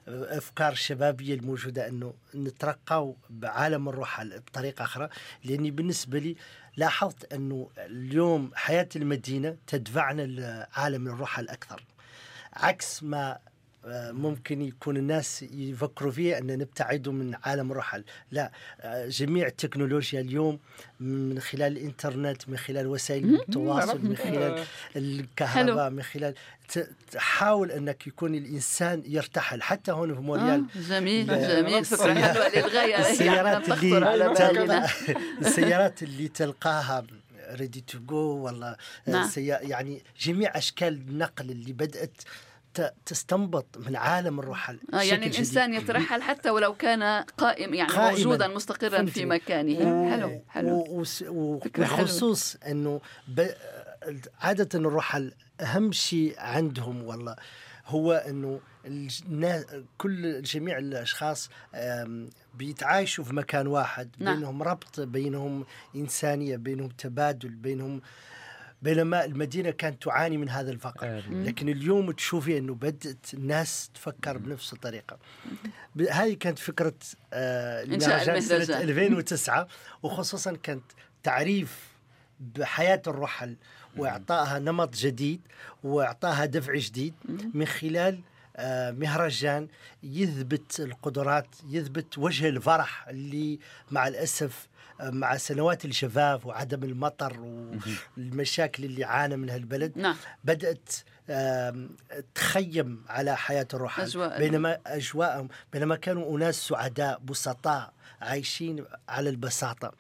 الأفكار الشبابية الموجودة أنه نترقى بعالم الرحل بطريقة أخرى؟ لأني بالنسبة لي لاحظت أنه اليوم حياة المدينة تدفعنا لعالم الرحل أكثر عكس ما ممكن يكون الناس يفكروا فيه أن نبتعد من عالم الرحل. لا جميع التكنولوجيا اليوم من خلال الإنترنت من خلال وسائل التواصل من خلال الكهرباء من خلال تحاول أنك يكون الإنسان يرتحل. حتى هون في موريال آه جميل جميل. حلوة للغاية السيارات اللي السيارات اللي تلقاها ready to go والله نعم. يعني جميع أشكال النقل اللي بدأت تستنبط من عالم الرحل آه يعني الإنسان جديد. يترحل حتى ولو كان قائم يعني قائماً موجودا مستقرا في مكانه و... حلو حلو وبخصوص إنه ب... عادة الرحل أهم شيء عندهم والله هو إنه الناس كل جميع الأشخاص بيتعايشوا في مكان واحد نعم. بينهم ربط بينهم إنسانية بينهم تبادل بينهم بينما المدينة كانت تعاني من هذا الفقر. لكن اليوم تشوفي أنه بدأت الناس تفكر بنفس الطريقة. هذه كانت فكرة آه المهرجان سنة 2009 وخصوصا كانت تعريف بحياة الرحل وإعطائها نمط جديد وإعطائها دفع جديد من خلال آه مهرجان يثبت القدرات يثبت وجه الفرح اللي مع الأسف مع سنوات الجفاف وعدم المطر والمشاكل اللي عانى منها البلد نعم. بدأت تخيم على حياة الرحل أجواء بينما أجواءهم بينما كانوا أناس سعداء بسطاء عايشين على البساطة.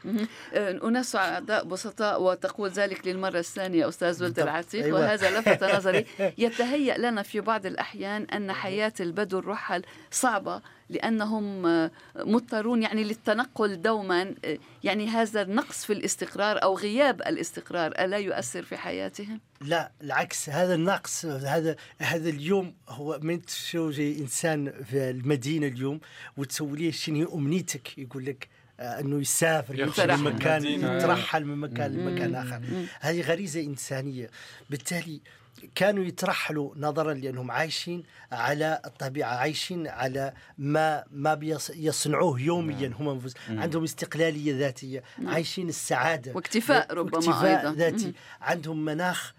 آه، أناس سعداء بسطاء وتقول ذلك للمرة الثانية أستاذ ولد. العتيق أيوة. وهذا لفت نظري يتهيأ لنا في بعض الأحيان أن حياة البدو الرحل صعبة لأنهم آه، مضطرون يعني للتنقل دوما آه، يعني هذا النقص في الاستقرار أو غياب الاستقرار ألا يؤثر في حياتهم؟ لا العكس هذا النقص هذا هذا اليوم هو من تشوفي إنسان في المدينة اليوم وتسوي ليه شنو هي أمنيتك يقول لك آه، أنه يسافر يمشي من مكان المدينة. يترحل من مكان لمكان آخر هذه غريزة إنسانية بالتالي كانوا يترحلوا نظرا لأنهم عايشين على الطبيعة عايشين على ما ما بيص- يصنعوه يوميا هم أنفسهم. عندهم استقلالية ذاتية عايشين السعادة واكتفاء ربما واكتفاء أيضا. ذاتي. عندهم مناخ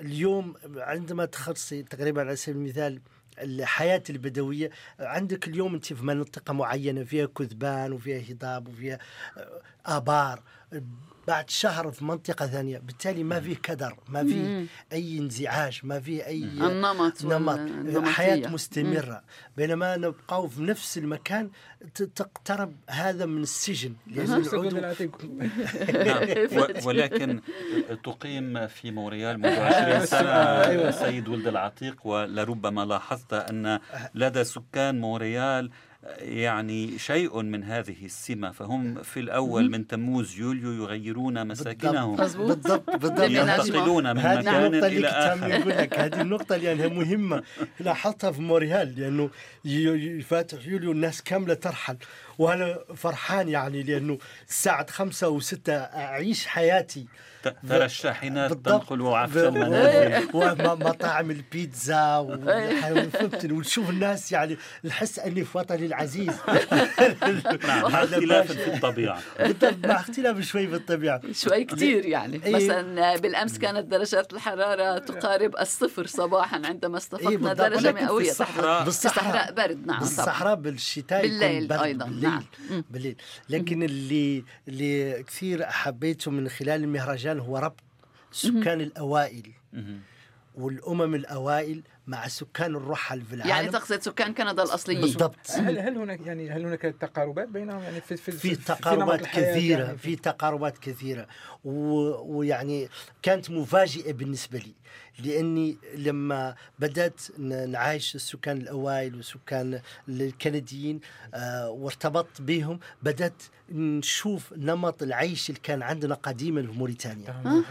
اليوم عندما تخصصي تقريبا على سبيل المثال الحياة البدوية عندك اليوم أنت في منطقة معينة فيها كذبان وفيها هضاب وفيها آه، آبار بعد شهر في منطقة ثانية. بالتالي ما فيه كدر ما فيه أي انزعاج ما فيه أي النمط نمط. حياة مستمرة. بينما نبقى في نفس المكان تقترب هذا من السجن. العتيق. نعم. ولكن تقيم في مونريال منذ 20 سنة سيد ولد العتيق ولربما لاحظت أن لدى سكان مونريال يعني شيء من هذه السمة. فهم في الأول من تموز يوليو يغيرون مساكنهم. بالضبط بالضبط. ينتقلون من هذه مكان النقطة إلى آخر. يقول لك هذه النقطة لأنها مهمة. لاحظتها في موريال لأنه فاتح يوليو الناس كاملة ترحل. وأنا فرحان يعني لأنه الساعة خمسة وستة أعيش حياتي. ترى الشاحنات. تنقل عفش ب- المنازل. ومطاعم البيتزا ونشوف الناس يعني نحس أني في وطني العزيز. نعم مع اختلاف. في بالضبط مع اختلاف شوي بالطبيعه شوي كتير يعني. إيه. مثلا بالأمس كانت درجات الحرارة تقارب الصفر صباحا عندما إيه استفقنا بالضبط. درجة في مئوية الصحراء- في الصحراء برد نعم. بالصحراء بالشتاء بالليل أيضاً، بالليل نعم. مم. بالليل. لكن اللي اللي كثير حبيته من خلال المهرجان هو ربط سكان الأوائل. والأمم الأوائل مع سكان الرحل في العالم. يعني تقصد سكان كندا الأصليين. بالضبط. هل هل هناك يعني هل هناك تقاربات بينهم؟ يعني في في في تقاربات الحياة كثيرة يعني في تقاربات كثيرة. و- ويعني كانت مفاجئة بالنسبة لي. لأني لما بدأت ن- نعايش السكان الأوائل والسكان الكنديين آه وارتبطت بهم بدأت نشوف نمط العيش اللي كان عندنا قديما في موريتانيا.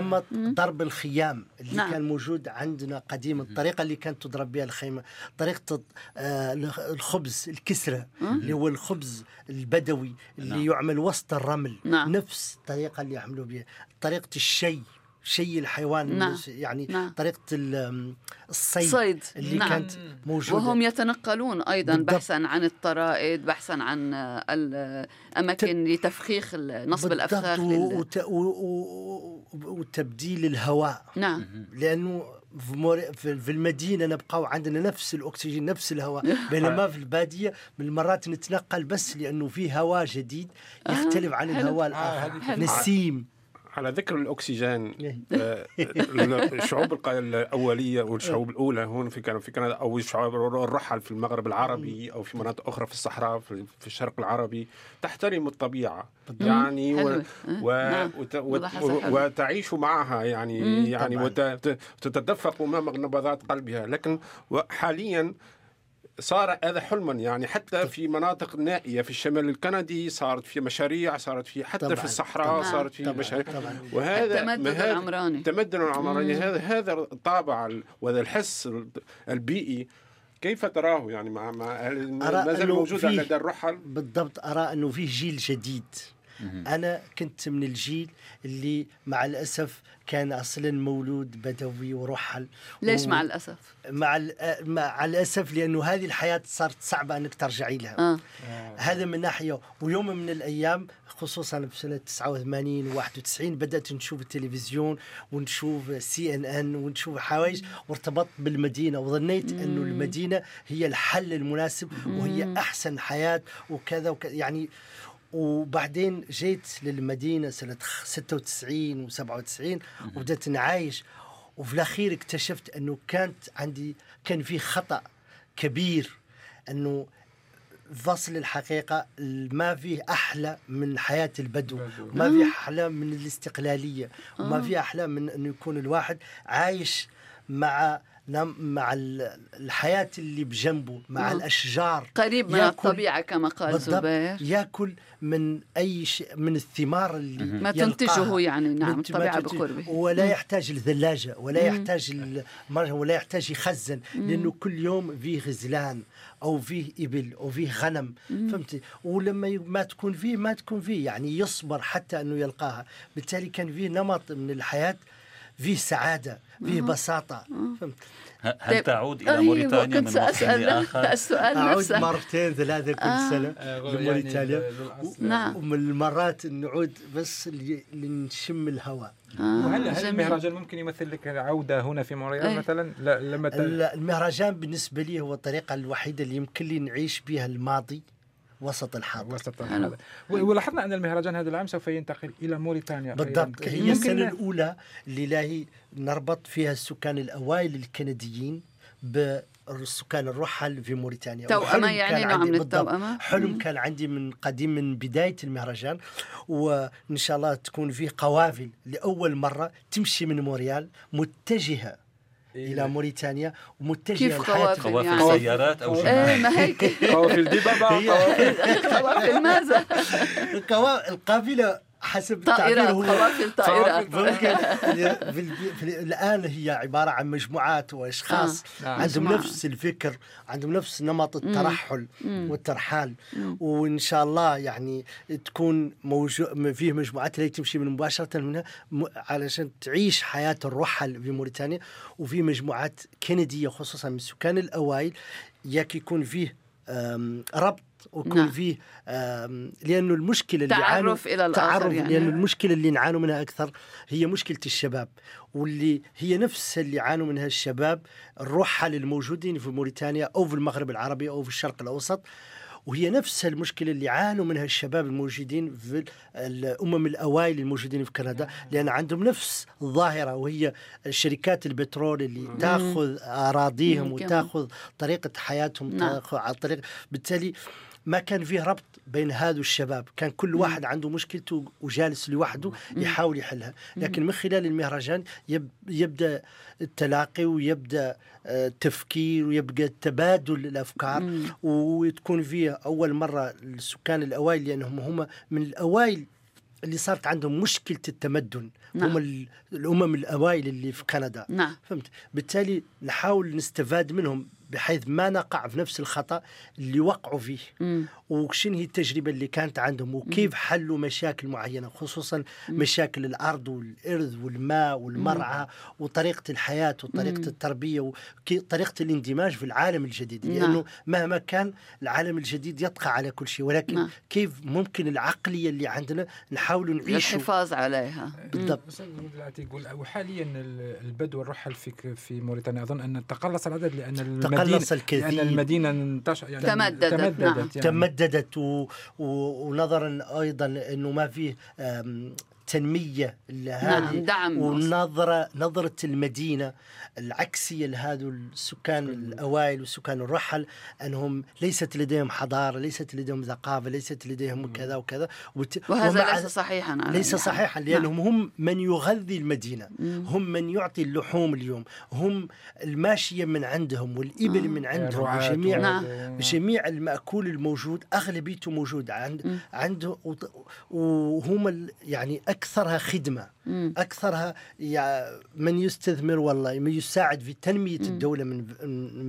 نمط ضرب الخيام اللي نعم. كان موجود عندنا قديما الطريقة اللي كانت تضرب بها الخيمة طريقة آه، الخبز الكسرة اللي هو الخبز البدوي اللي نعم. يعمل وسط الرمل. نعم. نفس الطريقة اللي يعملوا بها طريقة الشي شي الحيوان نعم. يعني نعم. طريقة ال- الصيد صيد اللي نعم. كانت موجودة وهم يتنقلون أيضا بالضبط. بحثا عن الطرائد بحثا عن الاماكن لتفخيخ ال- نصب الأفخاخ و- لل... وت- و- و- وتبديل الهواء نعم لأنه في, مور... في في المدينة نبقاو عندنا نفس الأكسجين نفس الهواء بينما في البادية من المرات نتنقل بس لأنه في هواء جديد يختلف عن. الهواء آه، الآخر. نسيم. على ذكر الأكسجين إيه. آه، الشعوب الأولية والشعوب الأولى هون في كان في كندا أو الشعوب الرحل في المغرب العربي أو في مناطق أخرى في الصحراء في في الشرق العربي تحترم الطبيعة يعني و حلو. و نعم. وت وت. وتعيش معها يعني. يعني. وتتدفق امام نبضات قلبها لكن حاليا صار هذا حلما. يعني حتى في مناطق نائية في الشمال الكندي صارت في مشاريع صارت في حتى طبعاً، في الصحراء طبعاً، صارت في طبعاً، مشاريع. طبعاً. وهذا هذا- العمراني. التمدد العمراني. هذا هذا الطابع ال- وهذا الحس البيئي. كيف تراه؟ يعني مع مع هل أرى ما زال موجود لدى الرحل؟ بالضبط أرى أنه فيه جيل جديد. أنا كنت من الجيل اللي مع الأسف كان أصلا مولود بدوي ورحل. ليش و- مع الأسف؟ مع ال- مع الأسف لأنه هذه الحياة صارت صعبة أنك ترجعي لها. آه. هذا من ناحية. ويوم من الأيام خصوصا في سنة 89 و91 بدأت نشوف التلفزيون ونشوف سي إن إن ونشوف حوايج وارتبطت بالمدينة وظنيت أنه المدينة هي الحل المناسب وهي أحسن حياة وكذا وكذا يعني وبعدين جيت للمدينة سنة 96 و97 وبدأت نعايش. وفي الأخير اكتشفت أنه كانت عندي كان في خطأ كبير أنه فصل الحقيقة ما فيه أحلى من حياة البدو. ما فيه أحلى من الاستقلالية. وما فيه أحلى من أنه يكون الواحد عايش مع مع الحياة اللي بجنبه مع مم. الأشجار. قريب من الطبيعة كما قال بالضبط. زبير. يأكل من أي شيء من الثمار اللي ما. تنتجه يعني نعم من- الطبيعة بقربه. ولا مم. يحتاج الثلاجة ولا مم. يحتاج المرة ولا يحتاج يخزن لأنه كل يوم فيه غزلان أو فيه إبل أو فيه غنم فهمتي ولما ما تكون فيه ما تكون فيه. يعني يصبر حتى أنه يلقاها. بالتالي كان فيه نمط من الحياة فيه سعادة فيه بساطة فهمت هل طيب. تعود إلى أيوة، موريتانيا من وقت سأسأل لآخر؟ السؤال أعود نفسه مرتين ثلاثة كل آه. سنة يعني لموريتانيا للأصل. نعم ومن المرات نعود بس لنشم الهواء آه، وهل هل جميل. المهرجان ممكن يمثل لك عودة هنا في مونريال أي. مثلا لا لما ت- ال- المهرجان بالنسبة لي هو الطريقة الوحيدة اللي يمكن لي نعيش بها الماضي وسط الحاضر وسط و- ولاحظنا أن المهرجان هذا العام سوف ينتقل إلى موريتانيا. بالضبط. هي يمكن- السنة الأولى اللي نربط فيها السكان الأوائل الكنديين بالسكان الرحل في موريتانيا. توأمة يعني كان نوع من. التوأمة. حلم كان عندي من قديم من بداية المهرجان. وإن شاء الله تكون فيه قوافل لأول مرة تمشي من موريال متجهة إلى موريتانيا ومتجهة كيف قوافل قوافل يعني؟ سيارات أو إيه ما هيك. قوافل دبابة قوافل. قوافل ماذا؟ القافلة حسب هو. قوافل ممكن في الآن هي عبارة عن مجموعات وأشخاص. آه. نعم. عندهم مجموعة. نفس الفكر عندهم نفس نمط الترحل والترحال. وإن شاء الله يعني تكون موجو فيه مجموعات اللي تمشي من مباشرة منها م- علشان تعيش حياة الرحل في موريتانيا. وفي مجموعات كندية خصوصا من السكان الأوائل ياك يكون فيه ربط ويكون نعم. فيه لأنه المشكلة اللي تعرف إلى الآخر تعرف يعني. لأنه المشكلة اللي نعانوا منها أكثر هي مشكلة الشباب واللي هي نفس اللي يعانوا منها الشباب الرحل الموجودين في موريتانيا أو في المغرب العربي أو في الشرق الأوسط وهي نفس المشكلة اللي يعانوا منها الشباب الموجودين في الأمم الأوائل الموجودين في كندا لأن عندهم نفس الظاهره وهي شركات البترول اللي تأخذ أراضيهم. وتأخذ طريقة حياتهم نعم. تأخذ على طريق بالتالي ما كان فيه ربط بين هذا الشباب. كان كل واحد عنده مشكلته وجالس لوحده يحاول يحلها. لكن من خلال المهرجان يب يبدأ التلاقي ويبدأ آه، التفكير ويبقى تبادل الأفكار. وتكون فيه أول مرة السكان الأوائل لأنهم هم من الأوائل اللي صارت عندهم مشكلة التمدن. نعم. هم ال- الأمم الأوائل اللي في كندا. نعم. فهمت؟ بالتالي نحاول نستفاد منهم. بحيث ما نقع في نفس الخطأ اللي وقعوا فيه. مم. وشن هي التجربة اللي كانت عندهم؟ وكيف حلوا مشاكل معينة؟ خصوصا مشاكل الأرض والإرض والماء والمرعى وطريقة الحياة وطريقة التربية وطريقة الاندماج في العالم الجديد. نعم. لأنه مهما كان العالم الجديد يطغى على كل شيء. ولكن نعم. كيف ممكن العقلية اللي عندنا نحاول نعيش للحفاظ عليها. بالضبط. أستاذ دلوقتي يقول وحاليا ال- البدو الرحل في في موريتانيا أظن أن تقلص العدد لأن المدينة تقلص لأن الكثير المدينة انتشر يعني تمددت، تمددت نعم. يعني تمددت و... و... ونظرا أيضا إنه ما فيه تنميه لهذه نعم، دعم. ونظرة نظرة المدينة العكسية لهذا السكان الأوائل والسكان الرحل أنهم ليست لديهم حضارة ليست لديهم ثقافة ليست لديهم كذا وكذا وت... وهذا ليس صحيحا ليس حال. صحيحا نعم. لأنهم هم من يغذي المدينة هم من يعطي اللحوم اليوم هم الماشية من عندهم والإبل من عندهم وجميع نعم. جميع المأكول الموجود أغلبيته موجود عند عنده وهم ال- يعني أكثرها خدمة مم. أكثرها يع- من يستثمر والله من يساعد في تنمية الدولة من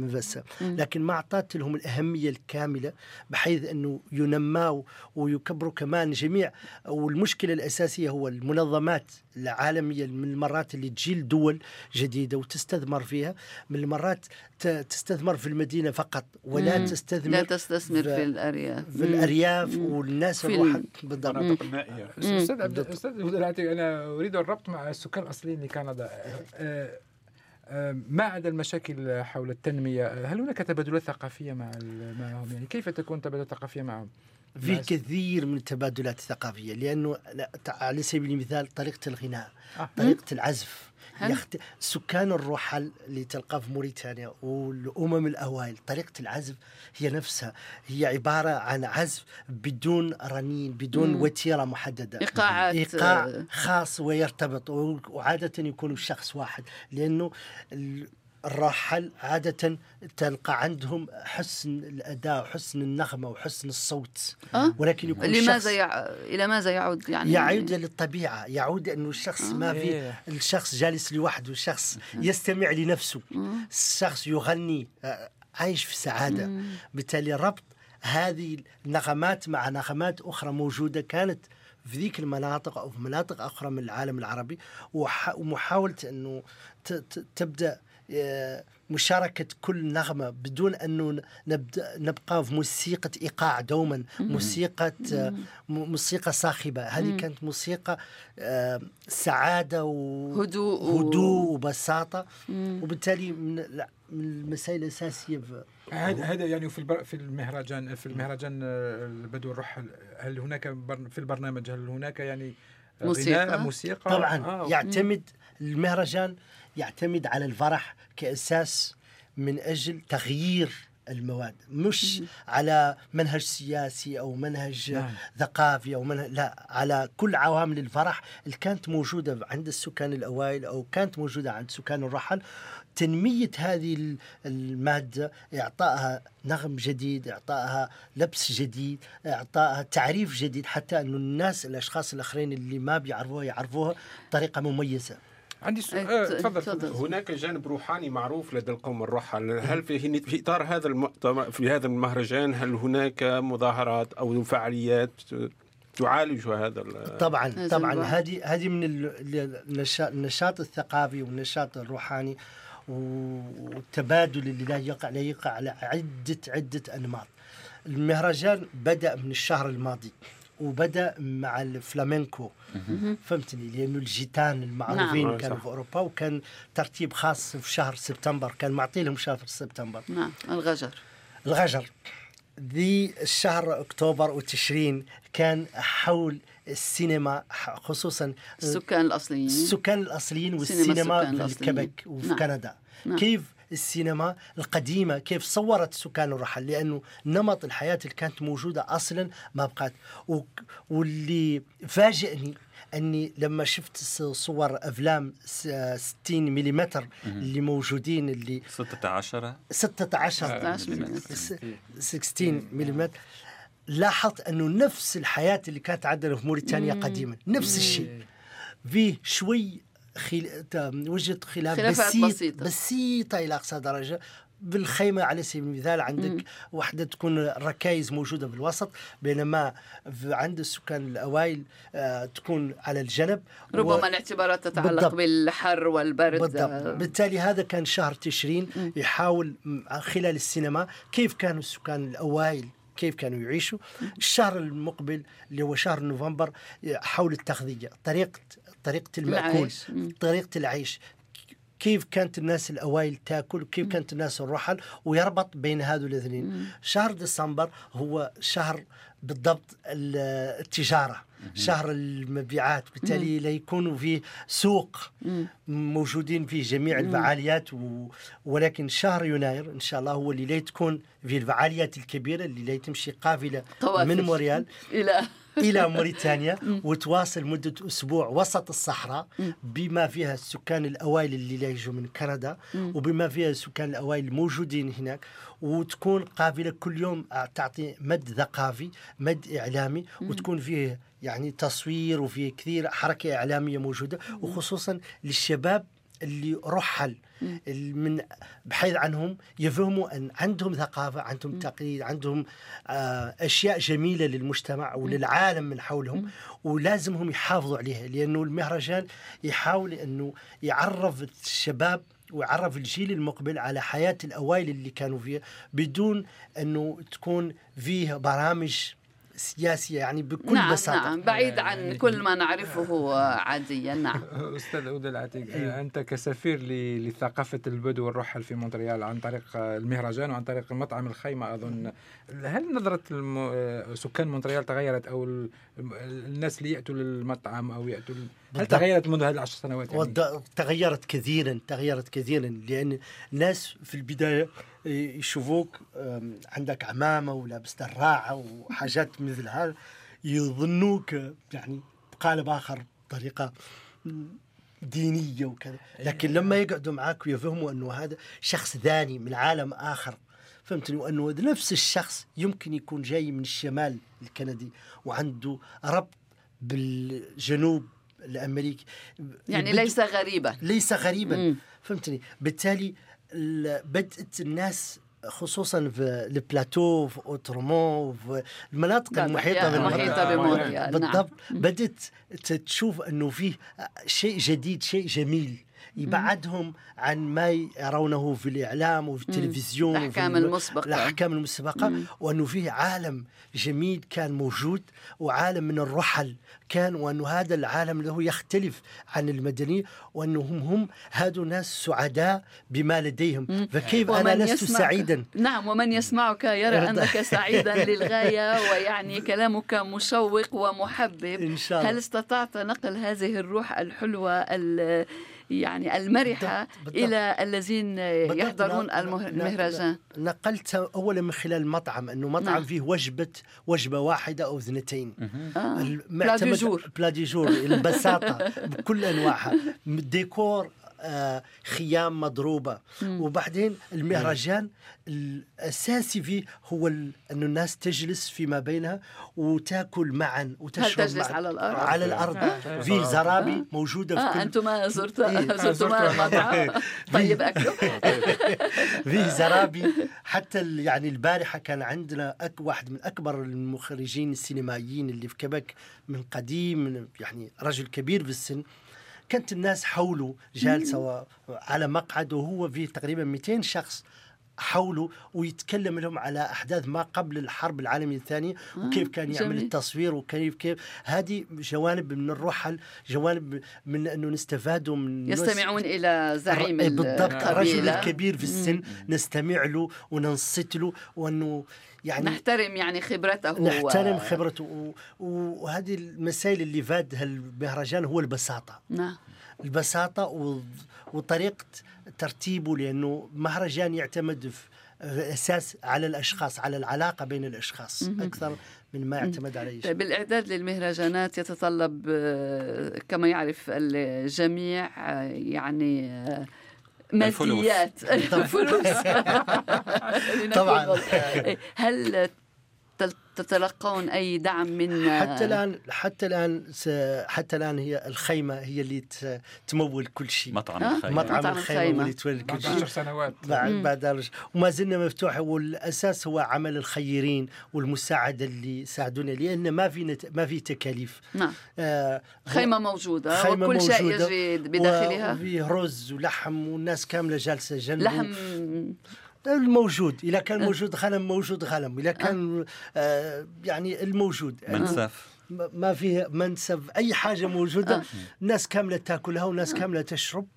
من بس لكن ما أعطت لهم الأهمية الكاملة بحيث أنه ينموا ويكبروا كمان جميع والمشكلة الأساسية هو المنظمات. العالمية من المرات اللي تجي لدول جديدة وتستثمر فيها من المرات ت- تستثمر في المدينة فقط ولا مم. تستثمر لا تستثمر في- في الأرياف. في الأرياف والناس في ال- الروح بالضبط. أستاذ عبد أستاذ أنا أريد الربط مع السكان الأصليين لكندا. آه، آه، ما عدا المشاكل حول التنمية؟ هل هناك تبادلات ثقافية مع معهم؟ يعني كيف تكون تبادلات ثقافية معهم؟ فيه كثير من التبادلات الثقافية لأنه على سبيل المثال طريقة الغناء آه. طريقة العزف يخت... سكان الرحل اللي تلقاه في موريتانيا والأمم الأوائل طريقة العزف هي نفسها هي عبارة عن عزف بدون رنين بدون مم. وتيرة محددة. إيقاعات إيقاع خاص ويرتبط وعادة يكون الشخص واحد لأنه الراحل عادة تلقى عندهم حسن الأداء وحسن النغمة وحسن الصوت أه؟ ولكن يكون لماذا يع... إلى ماذا يعود يعني يعود للطبيعة يعود أنه الشخص أه؟ ما في إيه. الشخص جالس لوحده الشخص يستمع لنفسه أه؟ الشخص يغني عايش في سعادة بالتالي ربط هذه النغمات مع نغمات أخرى موجودة كانت في ذيك المناطق أو في مناطق أخرى من العالم العربي ومحاولة أنه تبدأ مشاركة كل نغمة بدون أنه نبدأ نبقى في موسيقى إيقاع دوما موسيقى موسيقى صاخبة. هذه كانت موسيقى آه، سعادة وهدوء هدوء وبساطة. وبالتالي من المسائل الأساسية هذا هذا يعني في في المهرجان في المهرجان آه، البدو الروح هل هناك في البرنامج هل هناك يعني موسيقى؟ موسيقى؟ طبعا. آه. يعتمد المهرجان يعتمد على الفرح كأساس من أجل تغيير المواد مش على منهج سياسي أو منهج نعم. ثقافي أو منهج لا على كل عوامل الفرح اللي كانت موجودة عند السكان الأوائل أو كانت موجودة عند سكان الرحل. تنمية هذه المادة اعطائها نغم جديد اعطائها لبس جديد اعطائها تعريف جديد حتى انه الناس الأشخاص الآخرين اللي ما بيعرفوها يعرفوها بطريقة مميزة. عندي سؤال آه، تفضل. هناك جانب روحاني معروف لدى القوم الرحل هل في في إطار هذا المؤتمر في هذا المهرجان هل هناك مظاهرات أو فعاليات تعالج هذا طبعا طبعا. هذه هذه من النشاط الثقافي والنشاط الروحاني والتبادل اللي لا يقع لا يقع على عدة عدة أنماط. المهرجان بدأ من الشهر الماضي. وبدا مع الفلامينكو. فهمتني؟ لأنه الجيتان المعروفين نعم. كانوا في أوروبا وكان ترتيب خاص في شهر سبتمبر كان معطي لهم شهر سبتمبر. نعم الغجر. الغجر. ذي الشهر أكتوبر وتشرين كان حول السينما خصوصا السكان الأصليين. السكان الأصليين والسينما في الكبك وفي نعم. كندا. نعم. كيف السينما القديمة كيف صورت سكان الرحل لأنه نمط الحياة اللي كانت موجودة أصلا ما بقات. واللي فاجئني أني لما شفت صور أفلام 60 ملم اللي موجودين اللي 16 16 16 ملم لاحظت أنه نفس الحياة اللي كانت عندنا في موريتانيا قديما نفس الشيء. فيه شوي خل... وجد خلاف بسيط بسيطة. بسيطة إلى أقصى درجة بالخيمة على سبيل المثال عندك مم. وحدة تكون ركائز موجودة بالوسط بينما عند السكان الأوائل آه تكون على الجنب ربما و... الاعتبارات تتعلق بالضبط. بالحر والبرد بالضبط. بالتالي هذا كان شهر تشرين مم. يحاول خلال السينما كيف كانوا السكان الأوائل كيف كانوا يعيشوا الشهر المقبل اللي هو شهر نوفمبر حول التغذية طريقة طريقة المأكول طريقة العيش. كيف كانت الناس الأوائل تأكل؟ كيف كانت الناس الرحل؟ ويربط بين هذول الاثنين شهر ديسمبر هو شهر بالضبط التجارة. شهر المبيعات. بالتالي لا يكونوا فيه سوق موجودين فيه جميع الفعاليات و... ولكن شهر يناير إن شاء الله هو اللي لا تكون فيه الفعاليات الكبيرة اللي لا تمشي قافلة من موريال. إلى إلى موريتانيا وتواصل مدة أسبوع وسط الصحراء بما فيها السكان الأوائل اللي لا يجوا من كندا وبما فيها السكان الأوائل الموجودين هناك وتكون قافلة كل يوم تعطي مد ثقافي مد إعلامي وتكون فيه يعني تصوير وفيه كثير حركة إعلامية موجودة وخصوصا للشباب اللي رحل من بحيث عنهم يفهموا أن عندهم ثقافة عندهم تقليد عندهم آه، أشياء جميلة للمجتمع وللعالم من حولهم ولازمهم يحافظوا عليها لأنه المهرجان يحاول أنه يعرف الشباب ويعرف الجيل المقبل على حياة الأوائل اللي كانوا فيها بدون أنه تكون فيه برامج سياسية يعني بكل نعم بساطة نعم بعيد عن يعني- كل ما نعرفه عاديا نعم أستاذ ولد العتيق أيوه. أنت كسفير ل- لثقافة البدو والرحل في مونتريال عن طريق المهرجان وعن طريق مطعم الخيمة أظن هل نظرة الم... سكان مونتريال تغيرت أو ال- الناس اللي يأتوا للمطعم أو يأتوا ل- هل. تغيرت منذ هذه العشر سنوات يعني؟ تغيرت كثيرا تغيرت كثيرا لأن الناس في البداية يشوفوك عندك عمامة ولابس دراعه وحاجات مثل هذا يظنوك يعني بقالب آخر بطريقه دينية وكذا. لكن لما يقعدوا معك ويفهموا إنه هذا شخص ثاني من عالم آخر فهمتني؟ وإنه نفس الشخص يمكن يكون جاي من الشمال الكندي وعنده ربط بالجنوب الأمريكي. يعني ليس غريبا. ليس غريبا. مم. فهمتني؟ بالتالي ال- بدات الناس خصوصا في البلاتو في Outremont في المناطق نعم، المحيطة المحيطة بالمنطقة. بمونتريال، نعم. بالضبط بدأت تشوف إنه فيه شيء جديد شيء جميل يبعدهم عن ما يرونه في الإعلام وفي التلفزيون الأحكام الم- المسبقة. الأحكام المسبقة. وأنه فيه عالم جميل كان موجود وعالم من الرحل كان وأنه هذا العالم له يختلف عن المدني وانهم هم هادو ناس سعداء بما لديهم. فكيف أنا ومن لست سعيدا؟ نعم ومن يسمعك يرى. أنك سعيدا للغاية ويعني كلامك مشوق ومحبب. إن شاء الله. هل استطعت نقل هذه الروح الحلوة ال- يعني المرحة بالضبط،. إلى الذين. يحضرون المهرجان نقلت اولا من خلال المطعم إنه مطعم نعم. فيه وجبة وجبة واحدة أو اثنتين آه. بلا ديجور البساطة بكل أنواعها ديكور آه، خيام مضروبة. وبعدين المهرجان الأساسي فيه هو انه الناس تجلس فيما بينها وتاكل معا وتشرب تجلس معا. على الأرض؟ على الأرض. في زرابي موجودة في آه كل أنتم زرت إيه. زرتم المطعم طيب أكلوا. فيه زرابي. حتى ال- يعني البارحة كان عندنا أك واحد من أكبر المخرجين السينمائيين اللي في كبك من قديم من يعني رجل كبير في السن كانت الناس حوله جالسة و- على مقعد وهو فيه تقريبا 200 شخص. حوله ويتكلم لهم على أحداث ما قبل الحرب العالمية الثانية وكيف كان يعمل جميل. التصوير وكيف كيف هذه جوانب من الرحل جوانب من أنه نستفادوا من يستمعون إلى زعيم الر- بالضبط الرجل. الكبير في السن نستمع له وننصت له وأنه يعني نحترم يعني خبرته نحترم خبرته و- و- وهذه المسائل اللي فادها المهرجان هو البساطة نعم البساطة و- وطريقة ترتيبه لأنه مهرجان يعتمد في أساس على الأشخاص على العلاقة بين الأشخاص. أكثر من ما يعتمد على شيء. طيب الإعداد للمهرجانات يتطلب آه، كما يعرف الجميع آه، يعني آه، الفلوس. ماديات. الفلوس. طبعاً. إيه، هل تتلقون أي دعم من حتى الآن حتى الآن حتى الآن هي الخيمة هي اللي تمول كل شيء. مطعم آه؟ الخير مطعم مطعم الخيمة. اللي تولي كل بعد شيء. عشر سنوات. بعد بعد الرج- وما زلنا مفتوح والأساس هو عمل الخيرين والمساعدة اللي يساعدونا لأن ما في نت... ما في تكاليف. نعم. آه خيمة موجودة خيمة وكل شيء يجري بداخلها. وفي رز ولحم والناس كاملة جالسة جنبه لحم الموجود اذا كان موجود غنم موجود غنم اذا كان آه. يعني الموجود. منسف. ما ما فيه منسف أي حاجة موجودة آه. الناس كاملة تأكلها والناس كاملة تشرب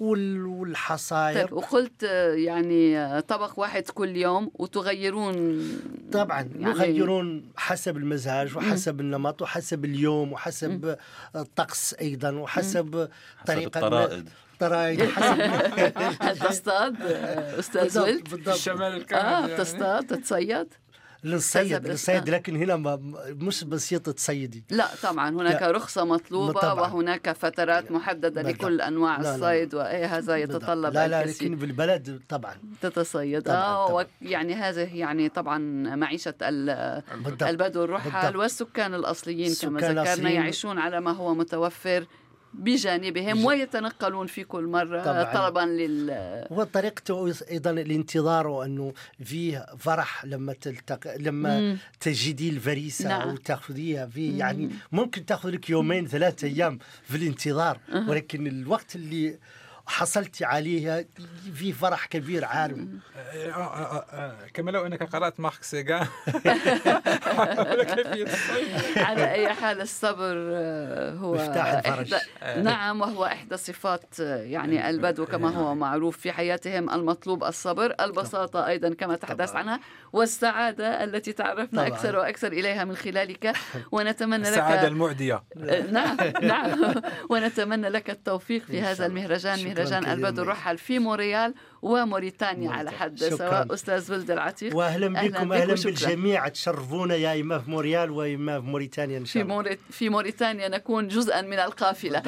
وال- والحصاير طيب وقلت آه، يعني آه، طبق واحد كل يوم وتغيرون طبعا يعني- يغيرون حسب المزاج وحسب النمط وحسب اليوم وحسب الطقس أيضا وحسب طريقة الطرائد. الطرائد وحسب هل تصطاد آه، بالضبط ولد؟ بالضبط الشمال آه الكامل يعني. تصطاد تتصيد؟ للصيد للصيد آه. لكن هنا ما مش بسيطة تصيدي لا طبعا هناك لا. رخصة مطلوبة طبعاً. وهناك فترات محددة بالضبط. لكل أنواع لا، لا. الصيد وهذا يتطلب لا لا الكثير لكن بالبلد طبعا تتصيد طبعاً، آه طبعاً. وك- يعني هذه يعني طبعا معيشة. البدو الرحال بالضبط. والسكان الأصليين كما ذكرنا الأصليين. يعيشون على ما هو متوفر بجانبهم ويتنقلون في كل مرة طبعاً. طلبا لل وطريقته أيضا الانتظار وأنه فيه فرح لما تلتقى لما مم. تجدي الفريسة نعم. أو تأخذيها في يعني ممكن تأخذ لك يومين ثلاثة أيام في الانتظار ولكن الوقت اللي حصلت عليها في فرح كبير عالم آه، آه، آه، كما لو إنك قرأت مارك سيغان. على أي حال الصبر هو مفتاح الفرج. نعم وهو إحدى صفات يعني البدو كما هو معروف في حياتهم المطلوب الصبر البساطة أيضا كما تحدثت عنها والسعادة التي تعرفنا طبعا. أكثر وأكثر إليها من خلالك ونتمنى لك السعادة المعدية. نعم نعم. ونتمنى لك التوفيق في هذا المهرجان مهرجان البدو الرحل في موريال وموريتانيا على حد سواء أستاذ ولد العتيق. واهلا بكم أهلا, أهلا بالجميع. تشرفونا يا إما في موريال واما في موريتانيا إن شاء الله. في, في موريتانيا نكون جزءا من القافلة.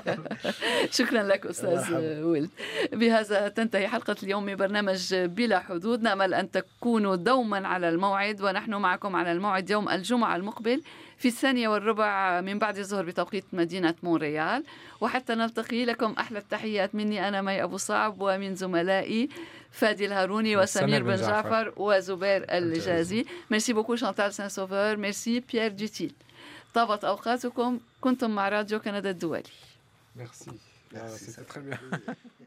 شكرا لك أستاذ ولد. بهذا تنتهي حلقة اليوم من برنامج بلا حدود. نأمل أن تكونوا دوما على الموعد ونحن معكم على الموعد يوم الجمعة المقبل. في الثانية والربع من بعد الظهر بتوقيت مدينة مونريال. وحتى نلتقي لكم أحلى التحيات. مني أنا مي أبو صعب ومن زملائي فادي الهاروني وسمير بن جعفر. وزبير الجازي. merci beaucoup شانتال سان سوفور ميرسي بيير دوتيل طابت أوقاتكم. كنتم مع راديو كندا الدولي. Merci. Merci. C'est très bien.